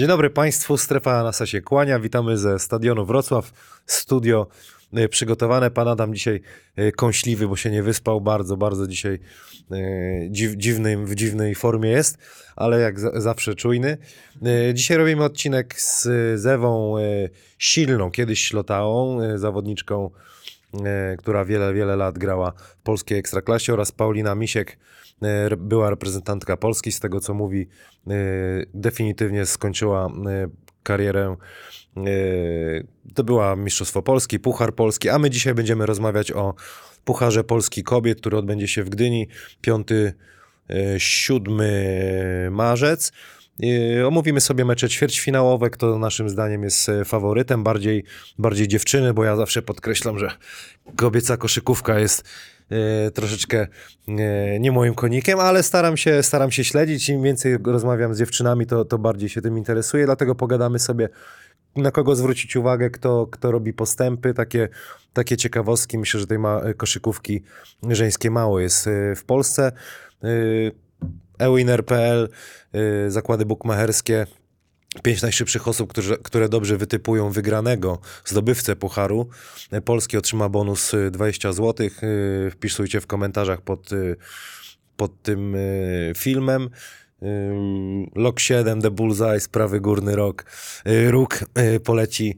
Dzień dobry Państwu, strefa NASA się kłania. Witamy ze stadionu Wrocław. Studio y, przygotowane. Pan Adam dzisiaj y, kąśliwy, bo się nie wyspał. Bardzo, bardzo dzisiaj y, dziw, dziwnym, w dziwnej formie jest, ale jak za, zawsze czujny. Dzisiaj robimy odcinek z Zewą Silną, kiedyś Ślotałą, zawodniczką, która wiele, wiele lat grała w polskiej Ekstraklasie oraz Paulina Misiek, re- była reprezentantka Polski. Z tego co mówi, y, definitywnie skończyła karierę. To była Mistrzostwo Polski, Puchar Polski, a my dzisiaj będziemy rozmawiać o Pucharze Polski Kobiet, który odbędzie się w Gdyni 5-7 marzec. Yy, Omówimy sobie mecze ćwierćfinałowe, kto naszym zdaniem jest e, faworytem, bardziej, bardziej dziewczyny, bo ja zawsze podkreślam, że kobieca koszykówka jest e, troszeczkę e, nie moim konikiem, ale staram się, staram się śledzić. Im więcej rozmawiam z dziewczynami, to, to bardziej się tym interesuję, dlatego pogadamy sobie na kogo zwrócić uwagę, kto, kto robi postępy, takie, takie ciekawostki. Myślę, że tej ma, koszykówki żeńskiej mało jest w Polsce. E, Ewiner.pl, y, zakłady bukmacherskie, pięć najszybszych osób, które dobrze wytypują wygranego zdobywcę pucharu. Y, Polski otrzyma bonus y, 20 zł. Wpisujcie w komentarzach pod, y, pod tym y, filmem. Lok 7, The Bullseye, prawy górny rok, y, róg y, poleci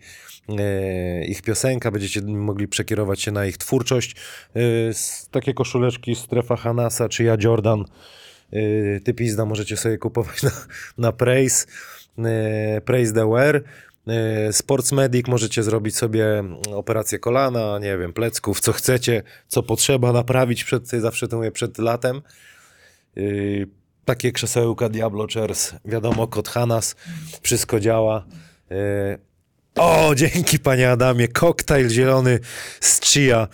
y, ich piosenka, będziecie mogli przekierować się na ich twórczość. Y, Takie koszuleczki Strefa Hanasa czy ja Jordan Yy, ty pizda możecie sobie kupować na, na Praise, yy, Praise the Wear. Yy, Sports Medic możecie zrobić sobie operację kolana, nie wiem, plecków, co chcecie, co potrzeba naprawić przed, zawsze to mówię, przed latem. Yy, takie krzesełka Diablo Chairs, wiadomo, kod Hanas, wszystko działa. O, dzięki panie Adamie, koktajl zielony z chia.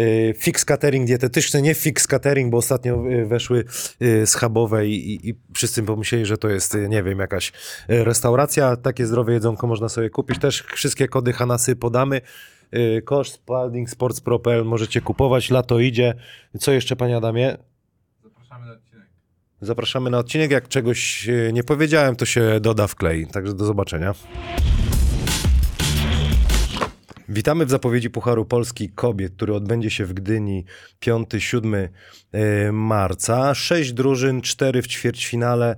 Yy, Fix catering dietetyczny, nie fix catering, bo ostatnio yy, weszły yy, schabowe i, i, i wszyscy pomyśleli, że to jest, nie wiem, jakaś restauracja. Takie zdrowe jedzonko można sobie kupić. Też wszystkie kody Hanasy podamy. Koszt, Spalding, Sports Propel możecie kupować. Lato idzie. Co jeszcze, panie Adamie? Zapraszamy na odcinek. Zapraszamy na odcinek. Jak czegoś nie powiedziałem, to się doda w klej. Także do zobaczenia. Witamy w zapowiedzi Pucharu Polski Kobiet, który odbędzie się w Gdyni 5-7 e, marca. Sześć drużyn, cztery w ćwierćfinale.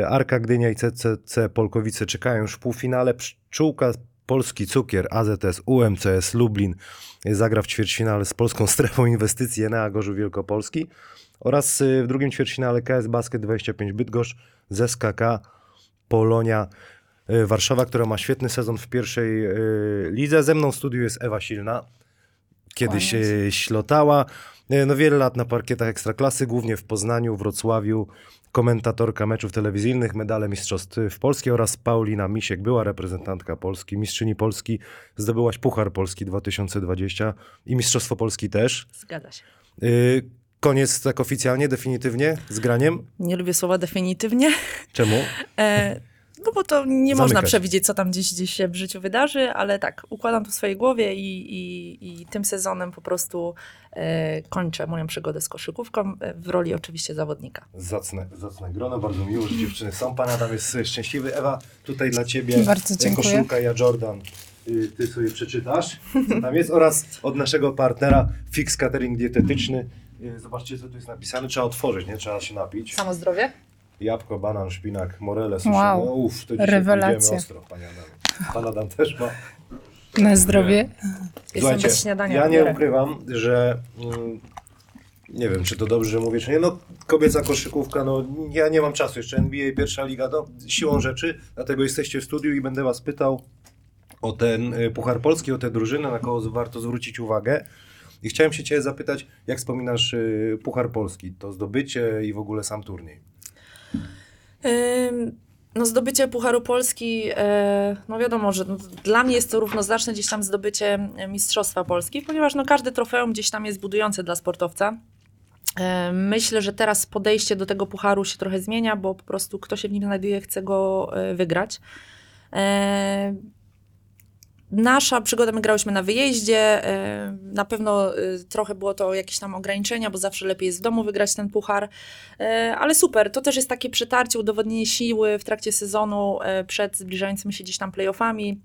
E, Arka Gdynia i CCC Polkowice czekają już w półfinale. Pszczółka Polski Cukier, AZS, UMCS Lublin zagra w ćwierćfinale z Polską Strefą Inwestycji Enea Gorzów Wielkopolski oraz e, w drugim ćwierćfinale KS Basket 25 Bydgoszcz z SKK Polonia Warszawa, która ma świetny sezon w pierwszej e, lidze. Ze mną w studiu jest Ewa Silna, kiedyś e, ślotała. E, No wiele lat na parkietach Ekstraklasy, głównie w Poznaniu, Wrocławiu, komentatorka meczów telewizyjnych, medale mistrzostw w Polski oraz Paulina Misiek, była reprezentantka Polski, mistrzyni Polski, zdobyłaś Puchar Polski 2020 i Mistrzostwo Polski też. Zgadza się. E, Koniec tak oficjalnie, definitywnie z graniem? Nie lubię słowa definitywnie, Czemu? e, no bo to nie można Zamykać. przewidzieć, co tam gdzieś, gdzieś się w życiu wydarzy, ale tak, układam to w swojej głowie i, i, i tym sezonem po prostu e, kończę moją przygodę z koszykówką e, w roli oczywiście zawodnika. Zacne, zacne grono, bardzo miło, że dziewczyny są. Pan Adam jest e, szczęśliwy. Ewa, tutaj dla ciebie Bardzo e, dziękuję. koszulka ja Jordan. Y, Ty sobie przeczytasz, co tam jest. Oraz od naszego partnera Fix Catering Dietetyczny. Y, Zobaczcie, co tu jest napisane. Trzeba otworzyć, nie? Trzeba się napić. Samo zdrowie? Jabłko, banan, szpinak, morele, suszone. Wow. No, uff, to dzisiaj Rewelacja. ostro, panie Adam. Pan Adam też ma. Na zdrowie. Jestem bez śniadania. ja nie biorę. ukrywam, że mm, nie wiem, czy to dobrze, że mówię, czy nie, no kobieca koszykówka, no ja nie mam czasu jeszcze, NBA, pierwsza liga, no siłą rzeczy, dlatego jesteście w studiu i będę was pytał o ten y, Puchar Polski, o tę drużynę, na kogo warto zwrócić uwagę. I chciałem się cię zapytać, jak wspominasz y, Puchar Polski, to zdobycie i w ogóle sam turniej? No zdobycie Pucharu Polski, e, no wiadomo, że no, dla mnie jest to równoznaczne gdzieś tam zdobycie e, Mistrzostwa Polski, ponieważ no każde trofeum gdzieś tam jest budujące dla sportowca. E, Myślę, że teraz podejście do tego pucharu się trochę zmienia, bo po prostu kto się w nim znajduje, chce go wygrać. Nasza przygoda, my grałyśmy na wyjeździe, e, na pewno e, trochę było to jakieś tam ograniczenia, bo zawsze lepiej jest w domu wygrać ten puchar, E, ale super, to też jest takie przetarcie, udowodnienie siły w trakcie sezonu przed zbliżającymi się gdzieś tam playoffami.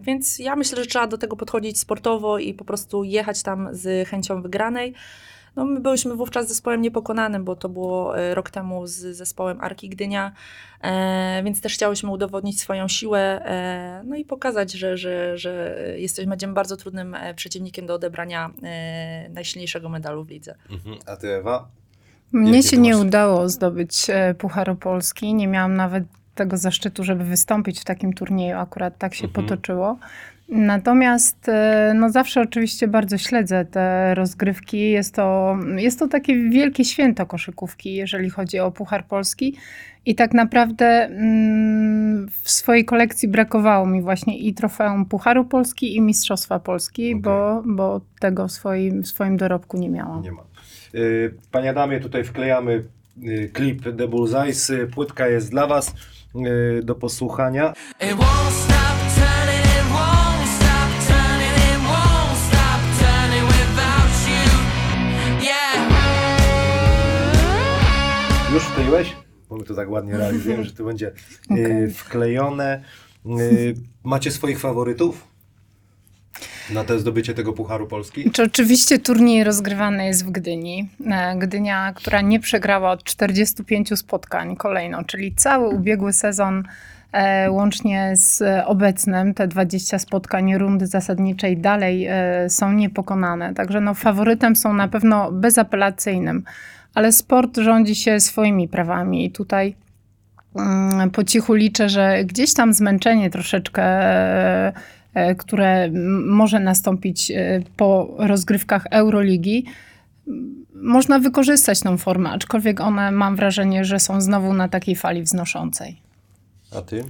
Więc ja myślę, że trzeba do tego podchodzić sportowo i po prostu jechać tam z chęcią wygranej. No, my byliśmy wówczas zespołem niepokonanym, bo to było e, rok temu z zespołem Arki Gdynia, e, więc też chciałyśmy udowodnić swoją siłę, e, no i pokazać, że, że, że jesteśmy, będziemy bardzo trudnym e, przeciwnikiem do odebrania e, najsilniejszego medalu w lidze. Mhm. A ty, Ewa? Mnie Jakie się nie masz? udało zdobyć e, Pucharu Polski. Nie miałam nawet tego zaszczytu, żeby wystąpić w takim turnieju. Akurat tak się Mhm. potoczyło. Natomiast e, no zawsze oczywiście bardzo śledzę te rozgrywki. Jest to, jest to takie wielkie święto koszykówki, jeżeli chodzi o Puchar Polski. I tak naprawdę mm, w swojej kolekcji brakowało mi właśnie i trofeum Pucharu Polski i Mistrzostwa Polski, Okej. bo, bo tego w swoim, w swoim dorobku nie miałam. Nie ma. Y, Panie Adamie, tutaj wklejamy y, klip The Bullseyes. Płytka jest dla Was do posłuchania. It won't stop Już wkleiłeś? Bo my to tak ładnie realizujemy, że to będzie y, Okej. wklejone. Y, Macie swoich faworytów na to zdobycie tego Pucharu Polski? Czy oczywiście turniej rozgrywany jest w Gdyni. E, Gdynia, która nie przegrała od 45 spotkań kolejno, czyli cały ubiegły sezon e, łącznie z obecnym, te 20 spotkań rundy zasadniczej dalej e, są niepokonane. Także no, faworytem są na pewno bezapelacyjnym, ale sport rządzi się swoimi prawami i tutaj mm, po cichu liczę, że gdzieś tam zmęczenie troszeczkę, e, e, które może nastąpić e, po rozgrywkach Euroligi, można wykorzystać tą formę, aczkolwiek one mam wrażenie, że są znowu na takiej fali wznoszącej. A Ty?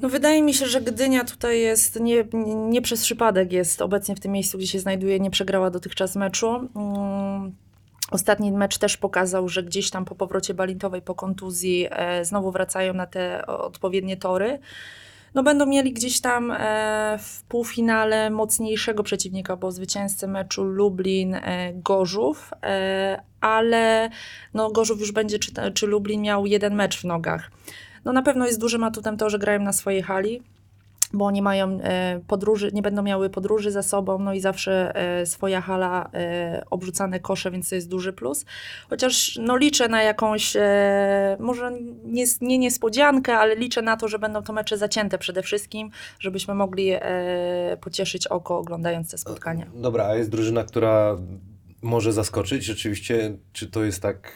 No wydaje mi się, że Gdynia tutaj jest, nie, nie, nie przez przypadek jest obecnie w tym miejscu, gdzie się znajduje, nie przegrała dotychczas meczu. Mm, Ostatni mecz też pokazał, że gdzieś tam po powrocie balintowej, po kontuzji e, znowu wracają na te odpowiednie tory. No będą mieli gdzieś tam e, w półfinale mocniejszego przeciwnika, bo zwycięzcy meczu Lublin, e, e, ale no Gorzów już będzie, czy, czy Lublin miał jeden mecz w nogach. No na pewno jest dużym atutem to, że grają na swojej hali, bo nie mają e, podróży, nie będą miały podróży za sobą, no i zawsze e, swoja hala, e, obrzucane kosze, więc to jest duży plus. Chociaż no liczę na jakąś, może nie, nie niespodziankę, ale liczę na to, że będą to mecze zacięte przede wszystkim, żebyśmy mogli pocieszyć oko oglądając te spotkania. Dobra, a jest drużyna, która może zaskoczyć rzeczywiście? Czy to jest tak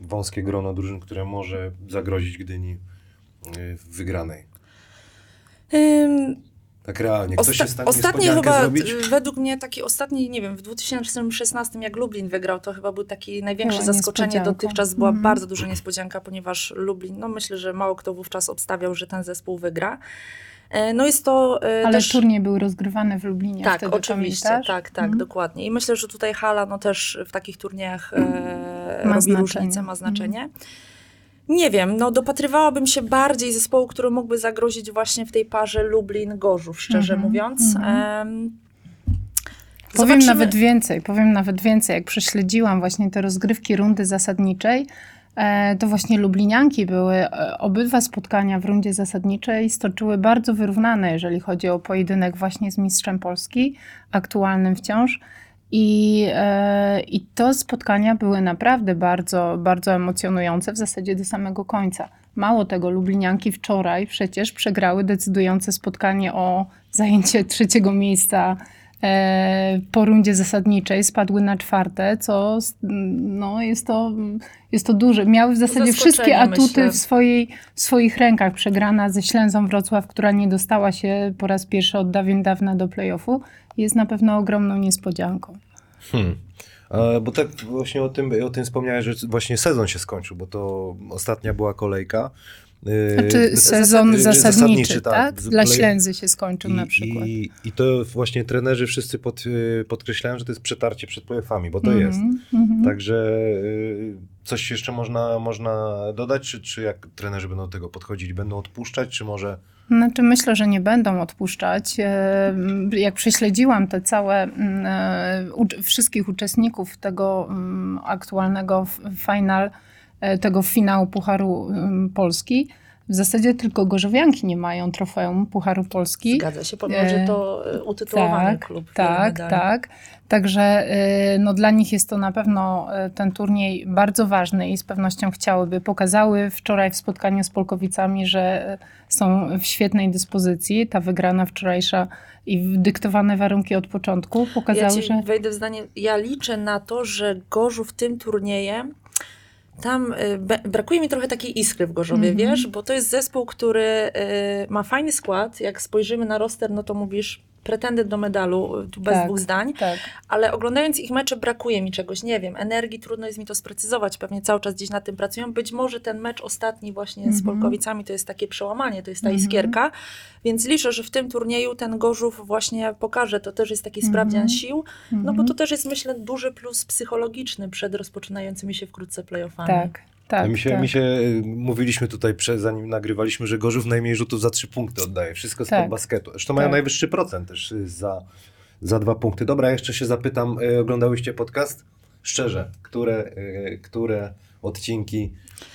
wąskie grono drużyn, które może zagrozić Gdyni wygranej? Ym, Tak realnie. Ktoś Osta- w stanie ostatni chyba, zrobić? y, według mnie taki ostatni, nie wiem, w 2016 jak Lublin wygrał, to chyba był taki największe Była zaskoczenie dotychczas, była Mhm. bardzo duża niespodzianka, ponieważ Lublin, no myślę, że mało kto wówczas obstawiał, że ten zespół wygra. E, No jest to e, Ale też... turniej był rozgrywany w Lublinie Tak, wtedy, oczywiście, pamiętasz? tak, tak, Mhm. dokładnie. I myślę, że tutaj hala no też w takich turniejach e, Ma robi znaczenie. różnicę, ma znaczenie. Nie wiem, no dopatrywałabym się bardziej zespołu, który mógłby zagrozić właśnie w tej parze Lublin-Gorzów, szczerze Mhm, mówiąc. mhm. Em, Powiem zobaczymy- nawet więcej, powiem nawet więcej. Jak prześledziłam właśnie te rozgrywki rundy zasadniczej, e, to właśnie Lublinianki były, e, obydwa spotkania w rundzie zasadniczej stoczyły bardzo wyrównane, jeżeli chodzi o pojedynek właśnie z mistrzem Polski, aktualnym wciąż. I, e, I to spotkania były naprawdę bardzo, bardzo emocjonujące w zasadzie do samego końca. Mało tego, Lublinianki wczoraj przecież przegrały decydujące spotkanie o zajęcie trzeciego miejsca po rundzie zasadniczej spadły na czwarte, co no, jest, to, jest to duże. Miały w zasadzie wszystkie atuty myślę. w, swojej, w swoich rękach. Przegrana ze Ślęzą Wrocław, która nie dostała się po raz pierwszy od dawien dawna do playoffu, jest na pewno ogromną niespodzianką. Hmm. E, Bo tak właśnie o tym, o tym wspomniałeś, że właśnie sezon się skończył, bo to ostatnia była kolejka. E, Znaczy sezon zasad- zasadniczy, tak? Z Dla Ślęzy się skończył na przykład. I, I to właśnie trenerzy wszyscy pod, y, podkreślają, że to jest przetarcie przed playoffami, bo to Mhm, jest. mhm. Także y, coś jeszcze można, można dodać, czy, czy jak trenerzy będą do tego podchodzić? Będą odpuszczać, czy może Znaczy myślę, że nie będą odpuszczać. Jak prześledziłam te całe mm, wszystkich uczestników tego mm, aktualnego final, tego finału Pucharu Polski, w zasadzie tylko Gorzowianki nie mają trofeum Pucharu Polski. Zgadza się, pomimo, że E, to e, utytułowany tak, klub. Tak, tak. Także no, dla nich jest to na pewno ten turniej bardzo ważny i z pewnością chciałyby. Pokazały wczoraj w spotkaniu z Polkowicami, że są w świetnej dyspozycji. Ta wygrana wczorajsza i dyktowane warunki od początku Ja pokazały, ci że wejdę w zdanie. Ja liczę na to, że Gorzów tym turniejem tam y, brakuje mi trochę takiej iskry w Gorzowie, Mhm. wiesz, bo to jest zespół, który y, ma fajny skład. Jak spojrzymy na roster, no to mówisz pretendent do medalu, tu bez Tak. dwóch zdań, tak. ale oglądając ich mecze brakuje mi czegoś, nie wiem, energii, trudno jest mi to sprecyzować, pewnie cały czas gdzieś nad tym pracują. Być może ten mecz ostatni właśnie z Mhm. Polkowicami to jest takie przełamanie, to jest ta Mhm. iskierka, więc liczę, że w tym turnieju ten Gorzów właśnie pokaże, to też jest taki Mhm. sprawdzian sił, no bo Mhm. to też jest myślę duży plus psychologiczny przed rozpoczynającymi się wkrótce playoffami. Tak, tak. mi się, tak. mi się y, mówiliśmy tutaj, prze, zanim nagrywaliśmy, że Gorzów najmniej rzutów za trzy punkty oddaje. Wszystko z Tak. pod basketu. Zresztą mają Tak. najwyższy procent też y, za, za dwa punkty. Dobra, jeszcze się zapytam, y, oglądałyście podcast? Szczerze, które, które odcinki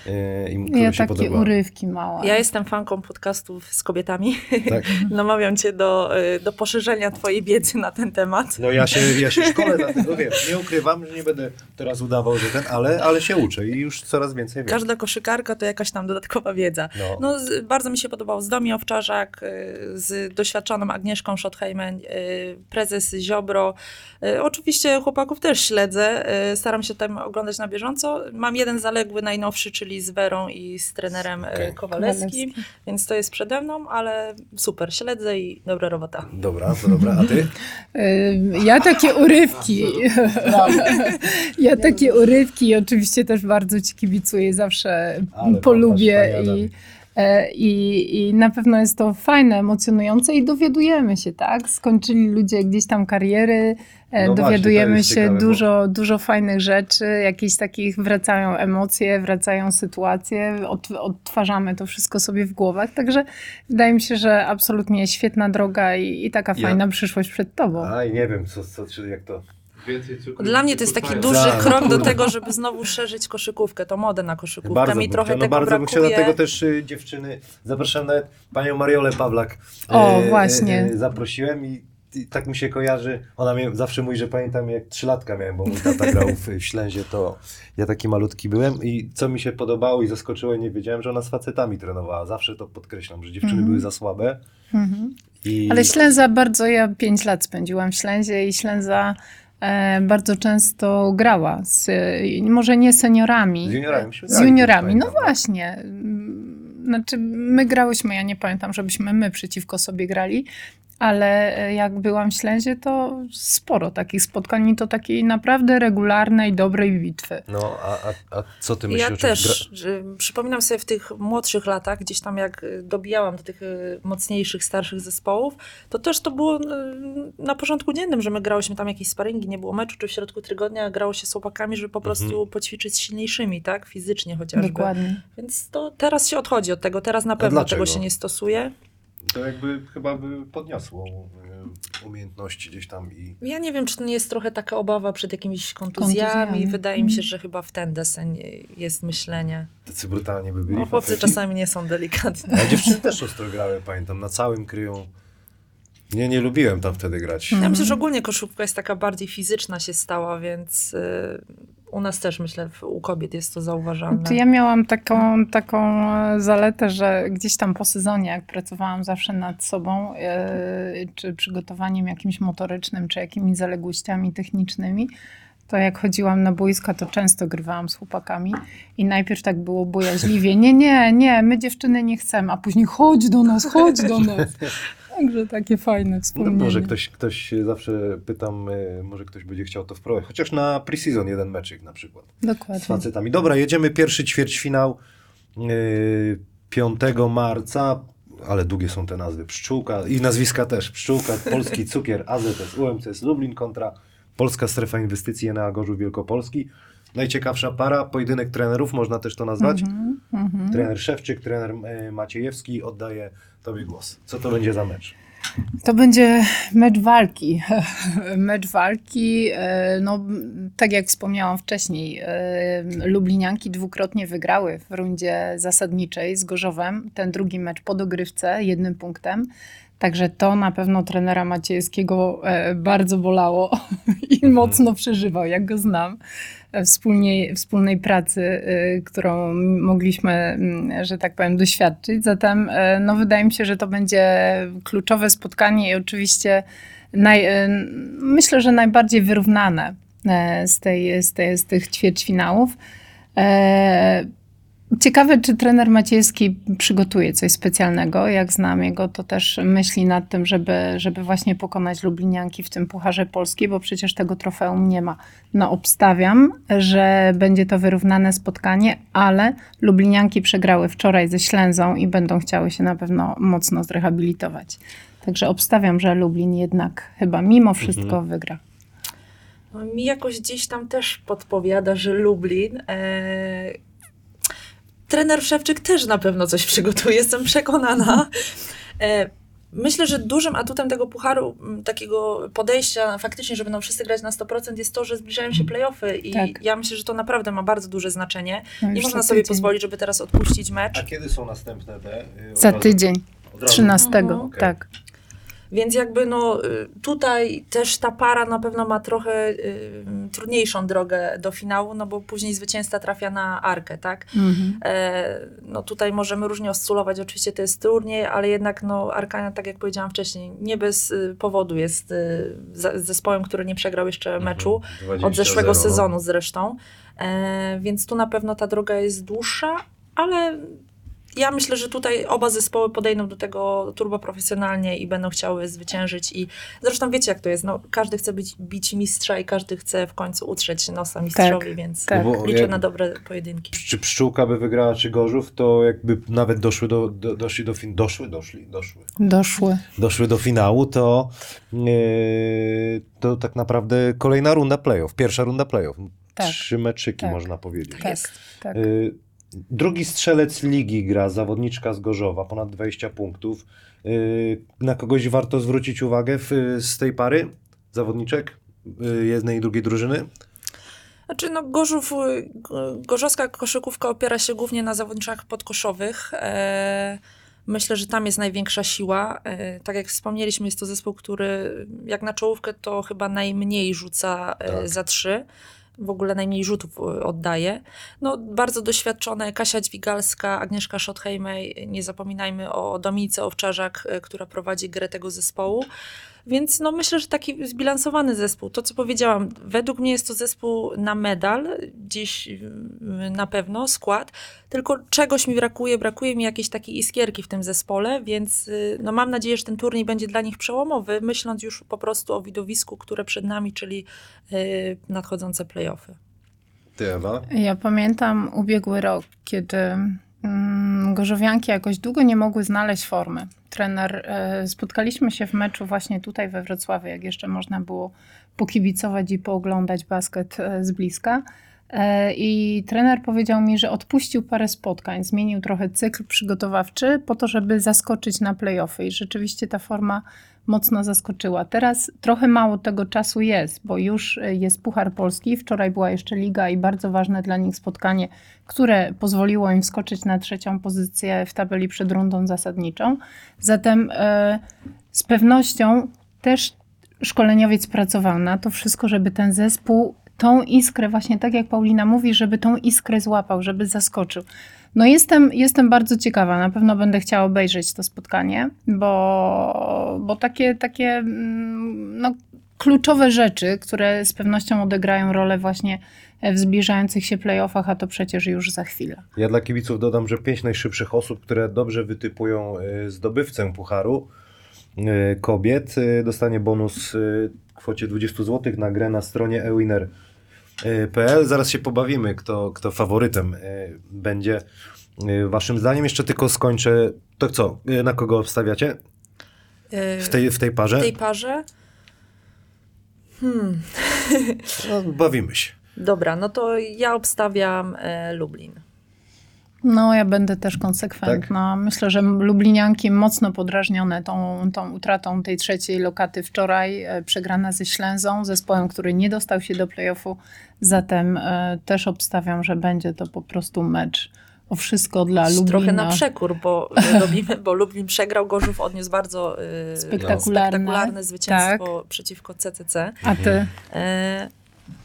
y, im które Ja się takie podobały? urywki małe. Ja jestem fanką podcastów z kobietami. Tak? Namawiam cię do, y, do poszerzenia twojej wiedzy na ten temat. No ja się, ja się szkolę, dlatego wiem, nie ukrywam, że nie będę teraz udawał, że ten, ale, ale się uczę i już coraz więcej wiem. Każda koszykarka to jakaś tam dodatkowa wiedza. No. No, z, bardzo mi się podobał Zdomi Owczarzak, y, z doświadczoną Agnieszką Schottheimen, prezes Ziobro. Oczywiście chłopaków też śledzę, staram się tam oglądać na bieżąco. Mam jeden zaległy, najnowszy, czyli z Werą i z trenerem y, Okej. Kowalewskim, Kowalewski. więc to jest przede mną, ale super, śledzę i dobra robota. Dobra, to dobra, a ty? Y, Ja takie urywki. Ja takie urywki i oczywiście też bardzo ci kibicuję, zawsze Ale polubię i, e, i, i na pewno jest to fajne, emocjonujące i dowiadujemy się, tak? Skończyli ludzie gdzieś tam kariery, e, No właśnie, dowiadujemy jest się ciekawe, bo- dużo, dużo fajnych rzeczy, jakieś takich wracają emocje, wracają sytuacje, od, odtwarzamy to wszystko sobie w głowach, także wydaje mi się, że absolutnie świetna droga i, i taka Ja- fajna przyszłość przed tobą. Aj, nie wiem, co, co, czy jak to... Dla mnie nie to jest taki duży Tak. krok do tego, żeby znowu szerzyć koszykówkę, to modę na koszykówkę. Bardzo Mi bym trochę chciał, no tego bardzo bym brakuje. chciał, dlatego też y, dziewczyny, zapraszam nawet panią Mariolę Pawlak. O, e, właśnie. e, zaprosiłem i, i tak mi się kojarzy, ona mnie zawsze mówi, że pamiętam jak trzylatka miałem, bo mój tata grał w, w Ślęzie, to ja taki malutki byłem i co mi się podobało i zaskoczyło, nie wiedziałem, że ona z facetami trenowała. Zawsze to podkreślam, że dziewczyny Mhm. były za słabe. Mhm. I... Ale Ślęza bardzo, ja pięć lat spędziłam w Ślęzie i Ślęza bardzo często grała, z, e, może nie seniorami. Z juniorami Z juniorami, no pamiętam. właśnie. Mm, Znaczy, my grałyśmy, ja nie pamiętam, żebyśmy my przeciwko sobie grali, ale e, jak byłam w Ślęzie, to sporo takich spotkań i to takiej naprawdę regularnej, dobrej bitwy. No, a, a, a co ty myślisz? Ja też. że Przypominam sobie w tych młodszych latach, gdzieś tam jak y, dobijałam do tych y, mocniejszych, starszych zespołów, to też to było na porządku dziennym, że my grałyśmy tam jakieś sparingi, nie było meczu, czy w środku tygodnia grało się z chłopakami, żeby po prostu Mhm. poćwiczyć z silniejszymi, tak? Fizycznie chociażby. Dokładnie. Więc to teraz się odchodzi od tego, teraz na pewno tego się nie stosuje. To jakby chyba by podniosło y, umiejętności gdzieś tam i... Ja nie wiem, czy to nie jest trochę taka obawa przed jakimiś kontuzjami. Kontuzjami. Wydaje mi się, Mhm. że chyba w ten deseń jest myślenie. Tacy brutalnie by byli. No, chłopcy faceci. czasami nie są delikatni. A dziewczyny też ostro grały, pamiętam, na całym kryją. Nie, nie lubiłem tam wtedy grać. Ja Mhm. myślę, że ogólnie koszówka jest taka bardziej fizyczna się stała, więc y, u nas też myślę, u kobiet jest to zauważalne. To ja miałam taką, taką e, zaletę, że gdzieś tam po sezonie, jak pracowałam zawsze nad sobą, e, czy przygotowaniem jakimś motorycznym, czy jakimiś zaległościami technicznymi, to jak chodziłam na boiska, to często grywałam z chłopakami i najpierw tak było bojaźliwie, nie, nie, nie, my dziewczyny nie chcemy, a później chodź do nas, chodź do nas. Także takie fajne No, wspomnienie. może ktoś, ktoś zawsze pytam, może ktoś będzie chciał to wprowadzić. Chociaż na pre-season jeden meczyk na przykład. Z Dokładnie. facetami. Dobra, jedziemy pierwszy ćwierćfinał yy, 5 marca. Ale długie są te nazwy. Pszczółka i nazwiska też. Pszczółka, Polski Cukier, AZS, UMCS Lublin kontra Polska Strefa Inwestycji na Gorzów Wielkopolski. najciekawsza para, pojedynek trenerów, można też to nazwać. Mhm, mhm. Trener Szewczyk, trener e, Maciejewski, oddaję Tobie głos. Co to będzie za mecz? To będzie mecz walki. mecz walki, e, no tak jak wspomniałam wcześniej, e, Lublinianki dwukrotnie wygrały w rundzie zasadniczej z Gorzowem. Ten drugi mecz po dogrywce, jednym punktem. Także to na pewno trenera Maciejewskiego e, bardzo bolało i mocno przeżywał, jak go znam. e, Wspólnie, wspólnej pracy, e, którą mogliśmy, mm, że tak powiem, doświadczyć. Zatem no, wydaje mi się, że to będzie kluczowe spotkanie i oczywiście naj, myślę, że najbardziej wyrównane z, tej, z, tej, z tych ćwierćfinałów. Ciekawe, czy trener Maciejski przygotuje coś specjalnego. Jak znam jego, to też myśli nad tym, żeby, żeby właśnie pokonać Lublinianki w tym Pucharze Polski, bo przecież tego trofeum nie ma. No obstawiam, że będzie to wyrównane spotkanie, ale Lublinianki przegrały wczoraj ze Ślęzą i będą chciały się na pewno mocno zrehabilitować. Także obstawiam, że Lublin jednak chyba mimo wszystko wygra. No, mi jakoś gdzieś tam też podpowiada, że Lublin. E... Trener Szewczyk też na pewno coś przygotuje, jestem przekonana. E... Myślę, że dużym atutem tego pucharu, takiego podejścia faktycznie, że będą wszyscy grać na 100%, jest to, że zbliżają się playoffy i Tak. ja myślę, że to naprawdę ma bardzo duże znaczenie. No Nie można sobie tydzień. pozwolić, żeby teraz odpuścić mecz. A kiedy są następne te? y, od Za razu- tydzień, od razu? 13, Mhm. Tak. Więc jakby no y, tutaj też ta para na pewno ma trochę y, trudniejszą drogę do finału, no bo później zwycięzca trafia na Arkę, tak? Mhm. E, no tutaj możemy różnie oscylować, oczywiście to jest turniej, ale jednak no Arkania, tak jak powiedziałam wcześniej, nie bez y, powodu jest y, zespołem, który nie przegrał jeszcze meczu. Mhm. Od 20-0, zeszłego no. sezonu zresztą. E, więc tu na pewno ta droga jest dłuższa, ale ja myślę, że tutaj oba zespoły podejdą do tego turbo profesjonalnie i będą chciały zwyciężyć. I zresztą wiecie, jak to jest. No, każdy chce być, bić mistrza i każdy chce w końcu utrzeć nosa mistrzowi, więc tak. No liczę jak- na dobre pojedynki. Czy Pszczółka by wygrała, czy Gorzów, to jakby nawet doszły do, do, doszli do fin... Doszły, doszli, doszły. Doszły. Doszły do finału, to, yy, to tak naprawdę kolejna runda playoff, pierwsza runda playoff. Tak. Trzy meczyki, Tak. można powiedzieć. Tak, Jest. tak. Drugi strzelec ligi gra, zawodniczka z Gorzowa, ponad 20 punktów. Y, Na kogoś warto zwrócić uwagę w, z tej pary zawodniczek y, jednej i drugiej drużyny? Znaczy, no, Gorzów, y, go- gorzowska koszykówka opiera się głównie na zawodniczkach podkoszowych. E, myślę, że tam jest największa siła. E, tak jak wspomnieliśmy, jest to zespół, który jak na czołówkę to chyba najmniej rzuca e, Tak. za trzy. W ogóle najmniej rzutów e, oddaje. No, bardzo doświadczone Kasia Dźwigalska, Agnieszka Schothejmej, nie zapominajmy o Dominice Owczarzak, e, która prowadzi grę tego zespołu. Więc no myślę, że taki zbilansowany zespół. To, co powiedziałam, według mnie jest to zespół na medal, gdzieś y, na pewno, skład, tylko czegoś mi brakuje, brakuje mi jakiejś takiej iskierki w tym zespole, więc y, no mam nadzieję, że ten turniej będzie dla nich przełomowy, myśląc już po prostu o widowisku, które przed nami, czyli y, nadchodzące playoffy. Ty, Ewa? Ja pamiętam ubiegły rok, kiedy mm, Gorzowianki jakoś długo nie mogły znaleźć formy. Trener, e, spotkaliśmy się w meczu właśnie tutaj we Wrocławiu, jak jeszcze można było pokibicować i pooglądać basket e, z bliska. E, I trener powiedział mi, że odpuścił parę spotkań, zmienił trochę cykl przygotowawczy po to, żeby zaskoczyć na playoffy. I rzeczywiście ta forma mocno zaskoczyła. Teraz trochę mało tego czasu jest, bo już e, jest Puchar Polski, wczoraj była jeszcze Liga i bardzo ważne dla nich spotkanie, które pozwoliło im wskoczyć na trzecią pozycję w tabeli przed rundą zasadniczą. Zatem e, z pewnością też szkoleniowiec pracował na to wszystko, żeby ten zespół tą iskrę, właśnie tak jak Paulina mówi, żeby tą iskrę złapał, żeby zaskoczył. No jestem, jestem bardzo ciekawa, na pewno będę chciała obejrzeć to spotkanie, bo, bo takie, takie mm, no, kluczowe rzeczy, które z pewnością odegrają rolę właśnie w zbliżających się playoffach, a to przecież już za chwilę. Ja dla kibiców dodam, że pięć najszybszych osób, które dobrze wytypują y, zdobywcę pucharu kobiet, y, dostanie bonus y, w kwocie 20 zł na grę na stronie ewinner.pl. Zaraz się pobawimy, kto, kto faworytem będzie. Waszym zdaniem jeszcze tylko skończę. To co, na kogo obstawiacie w tej, w tej parze? w tej parze? Hmm. No, bawimy się. Dobra, no to ja obstawiam e, Lublin. No, ja będę też konsekwentna. Myślę, że Lublinianki mocno podrażnione tą, tą utratą tej trzeciej lokaty wczoraj, e, przegrana ze Ślęzą, zespołem, który nie dostał się do play-offu. Zatem e, też obstawiam, że będzie to po prostu mecz o wszystko dla Lublina. Trochę na przekór, bo, robimy, bo Lublin przegrał, Gorzów odniósł bardzo e, Spektakularne. spektakularne zwycięstwo przeciwko CCC. A ty? E,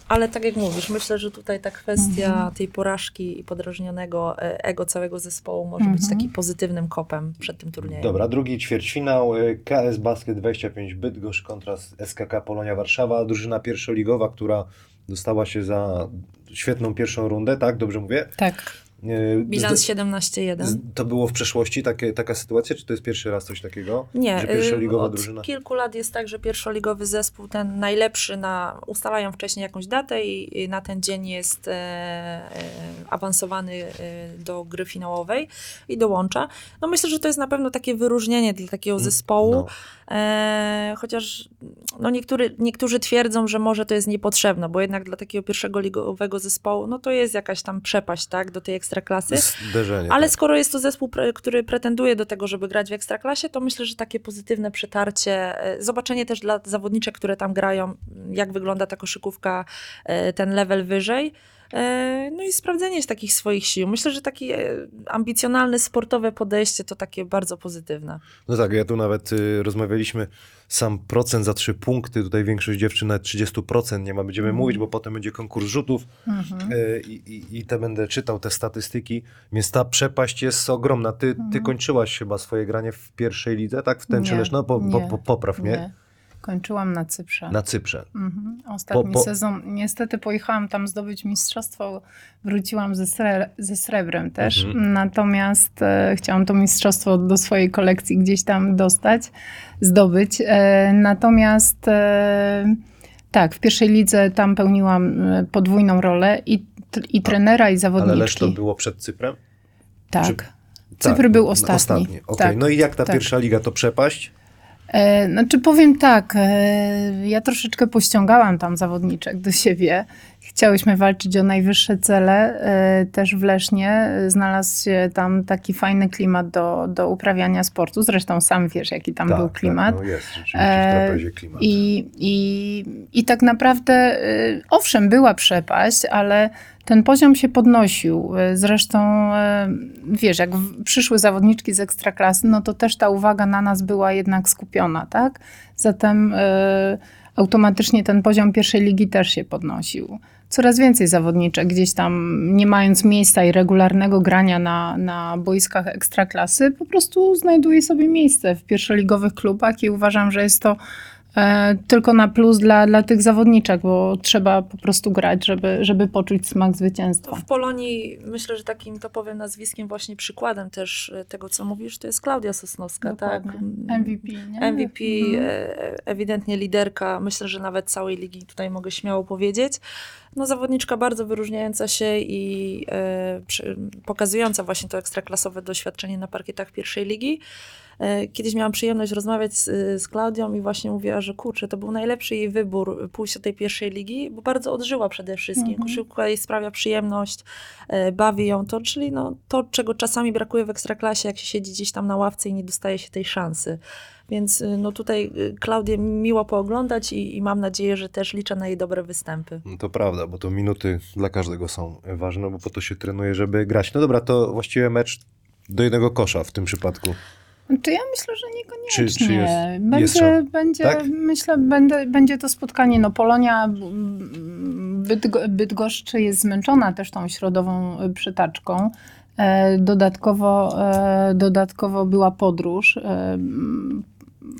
ale tak jak mówisz, myślę, że tutaj ta kwestia Mhm. tej porażki i podrażnionego e, ego całego zespołu może być Mhm. takim pozytywnym kopem przed tym turniejem. Dobra, drugi ćwierćfinał. y, KS Basket 25 Bydgoszcz kontra SKK Polonia Warszawa. Drużyna pierwszoligowa, która dostała się za świetną pierwszą rundę, tak? Dobrze mówię? Tak. Y, Bilans z- 17-1. z- To było w przeszłości takie, taka sytuacja, czy to jest pierwszy raz coś takiego? Nie, Że pierwszoligowa y, od drużyna? kilku lat jest tak, że pierwszoligowy zespół, ten najlepszy, na, ustalają wcześniej jakąś datę i, na ten dzień jest e, e, awansowany e, do gry finałowej i dołącza. No myślę, że to jest na pewno takie wyróżnienie dla takiego zespołu, No. e, chociaż no niektóry, niektórzy twierdzą, że może to jest niepotrzebne, bo jednak dla takiego pierwszego ligowego zespołu, no to jest jakaś tam przepaść, tak, do tej ekstraklasy. Zderzenie. Ale tak. skoro jest to zespół, który pretenduje do tego, żeby grać w ekstraklasie, to myślę, że takie pozytywne przetarcie, e, zobaczenie też dla zawodniczek, które tam grają, jak wygląda ta koszykówka, e, ten level wyżej. E, No i sprawdzenie takich swoich sił. Myślę, że takie ambicjonalne, sportowe podejście to takie bardzo pozytywne. No tak, ja tu nawet y, rozmawialiśmy, sam procent za trzy punkty, tutaj większość dziewczyn nawet 30% nie ma, będziemy mówić, bo potem będzie konkurs rzutów Mhm. y, i, i, i te będę czytał te statystyki, więc ta przepaść jest ogromna. Ty, ty kończyłaś chyba swoje granie w pierwszej lidze, tak? W Tenczy Nie, Leszno? Po, po, po, popraw, nie? Nie. Kończyłam na Cyprze. Na Cyprze. Mhm. Ostatni Po- po- sezon. Niestety pojechałam tam zdobyć mistrzostwo, wróciłam ze, sre, ze srebrem też. Mhm. Natomiast e, chciałam to mistrzostwo do swojej kolekcji gdzieś tam dostać, zdobyć. E, natomiast e, tak, w pierwszej lidze tam pełniłam e, podwójną rolę i, i trenera, i Ale zawodniczki. Leszno było przed Cyprem? tak. czy- Cypr Tak, był no, ostatni. ostatni. Okej, Tak. No i jak ta tak. pierwsza liga to przepaść? E, Znaczy powiem tak, e, ja troszeczkę pościągałam tam zawodniczek do siebie. Chciałyśmy walczyć o najwyższe cele. e, Też w Lesznie e, znalazł się tam taki fajny klimat do, do uprawiania sportu. Zresztą sam wiesz, jaki tam był klimat. Tak, no jest rzeczywiście w E, klimat. I, i, I tak naprawdę, owszem, była przepaść, ale ten poziom się podnosił. Zresztą, wiesz, jak przyszły zawodniczki z ekstraklasy, no to też ta uwaga na nas była jednak skupiona, tak? Zatem automatycznie ten poziom pierwszej ligi też się podnosił. Coraz więcej zawodniczek gdzieś tam, nie mając miejsca i regularnego grania na, na boiskach ekstraklasy, po prostu znajduje sobie miejsce w pierwszoligowych klubach i uważam, że jest to tylko na plus dla, dla tych zawodniczek, bo trzeba po prostu grać, żeby, żeby poczuć smak zwycięstwa. W Polonii myślę, że takim topowym nazwiskiem, właśnie przykładem też e, tego, co mówisz, to jest Klaudia Sosnowska, tak? Dokładnie. MVP, nie? MVP, Mhm. e, ewidentnie liderka, myślę, że nawet całej ligi tutaj mogę śmiało powiedzieć. No zawodniczka bardzo wyróżniająca się i e, przy, pokazująca właśnie to ekstraklasowe doświadczenie na parkietach pierwszej ligi. E, Kiedyś miałam przyjemność rozmawiać z, z Klaudią i właśnie mówiła, że kurczę, to był najlepszy jej wybór pójść do tej pierwszej ligi, bo bardzo odżyła przede wszystkim. Mhm. Koszykówka jej sprawia przyjemność, e, bawi ją to, czyli no, to, czego czasami brakuje w ekstraklasie, jak się siedzi gdzieś tam na ławce i nie dostaje się tej szansy. Więc no tutaj Klaudię miło pooglądać i, i mam nadzieję, że też liczę na jej dobre występy. No to prawda, bo to minuty dla każdego są ważne, bo po to się trenuje, żeby grać. No dobra, to właściwie mecz do jednego kosza w tym przypadku. Czy ja myślę, że niekoniecznie. Czy- czy jest- będzie, jest będzie Tak? myślę, będzie, będzie to spotkanie. No Polonia Bydgo, Bydgoszczy jest zmęczona też tą środową y, przytaczką. E, Dodatkowo, e, dodatkowo była podróż.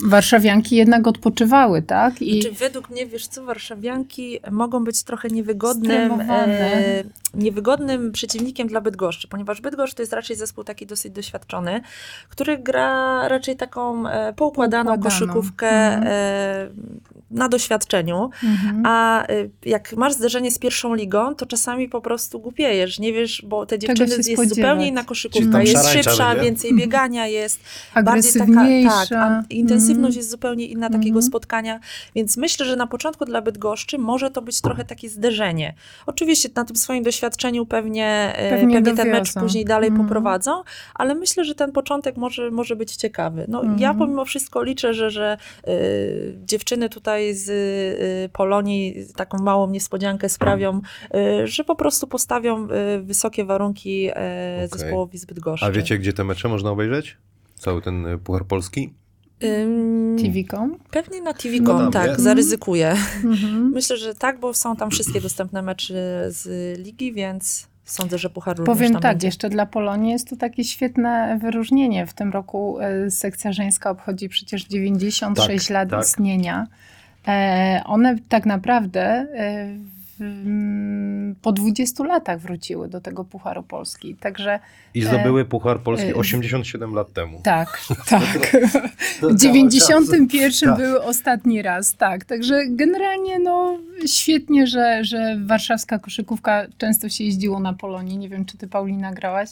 E, Warszawianki jednak odpoczywały, tak? I Znaczy, według mnie, wiesz co, warszawianki mogą być trochę niewygodnym, e, niewygodnym przeciwnikiem dla Bydgoszczy, ponieważ Bydgoszcz to jest raczej zespół taki dosyć doświadczony, który gra raczej taką e, poukładaną Poukładaną. koszykówkę, Mhm. e, na doświadczeniu, Mhm. a y, jak masz zderzenie z pierwszą ligą, to czasami po prostu głupiejesz, nie wiesz, bo te dziewczyny jest spodziewać. zupełnie inna koszykówka, jest szybsza, będzie? więcej biegania jest, bardziej taka, tak, a intensywność Mhm. jest zupełnie inna takiego Mhm. spotkania, więc myślę, że na początku dla Bydgoszczy może to być trochę takie zderzenie. Oczywiście na tym swoim doświadczeniu pewnie, e, Pewnie pewnie, ten mecz później dalej Mhm. poprowadzą, ale myślę, że ten początek może, może być ciekawy. No, Mhm. Ja pomimo wszystko liczę, że, że y, dziewczyny tutaj z y, Polonii taką małą niespodziankę sprawią, y, że po prostu postawią y, wysokie warunki y, Okej. zespołowi z Bydgoszczy. A wiecie, gdzie te mecze można obejrzeć? Cały ten Puchar Polski? Ym, TV.com? Pewnie na TV.com, No tak, zaryzykuję. Mhm. Myślę, że tak, bo są tam wszystkie dostępne mecze z ligi, więc sądzę, że Puchar również Powiem tam tak, będzie. jeszcze dla Polonii jest to takie świetne wyróżnienie. W tym roku e, sekcja żeńska obchodzi przecież 96 Tak, lat tak. istnienia. E, one tak naprawdę e, po 20 latach wróciły do tego Pucharu Polski. Także I zdobyły Puchar Polski e, 87 lat temu. tak, tak. W 91 Tak. był ostatni raz, tak. Także generalnie no świetnie, że, że warszawska koszykówka często się jeździło na Polonii. Nie wiem, czy ty Paulina grałaś.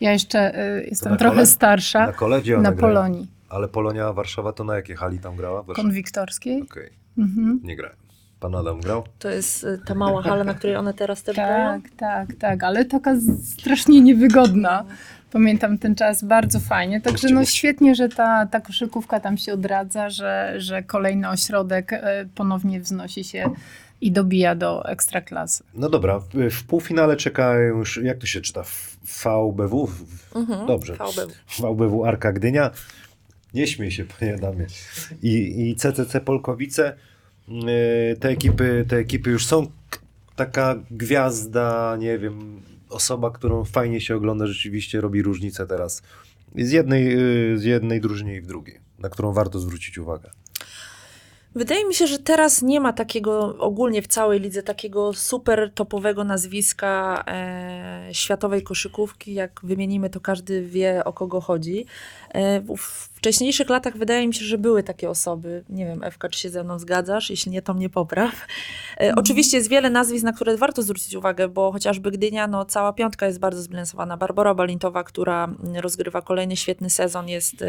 Ja jeszcze y, jestem trochę kole? starsza. Na kole gdzie Na, grają? Polonii Ale Polonia Warszawa to na jakiej hali tam grała? Konwiktorskiej. Okej, Mhm. nie grałem. Pan Adam grał? To jest y, ta mała hala, na której one teraz też grają? Tak, tak, tak, ale taka strasznie niewygodna. Pamiętam ten czas bardzo fajnie. Także no świetnie, że ta, ta koszykówka tam się odradza, że, że kolejny ośrodek e, ponownie wznosi się i dobija do ekstraklasy. No dobra, w, półfinale czekają już, jak to się czyta? VBW? Mhm, Dobrze. VBW. VBW Arka Gdynia. Nie śmiej się, panie Adamie. I, i CCC Polkowice. Yy, Te ekipy, te ekipy już są taka gwiazda, nie wiem, osoba, którą fajnie się ogląda, rzeczywiście robi różnicę teraz z jednej, yy, z jednej drużyny i w drugiej, na którą warto zwrócić uwagę. Wydaje mi się, że teraz nie ma takiego ogólnie w całej lidze takiego super topowego nazwiska e, światowej koszykówki. Jak wymienimy, to każdy wie o kogo chodzi. E, w wcześniejszych latach wydaje mi się, że były takie osoby. Nie wiem, Ewka, czy się ze mną zgadzasz? Jeśli nie, to mnie popraw. E, Oczywiście jest wiele nazwisk, na które warto zwrócić uwagę, bo chociażby Gdynia, no cała piątka jest bardzo zbilansowana. Barbara Balintowa, która mm, rozgrywa kolejny świetny sezon, jest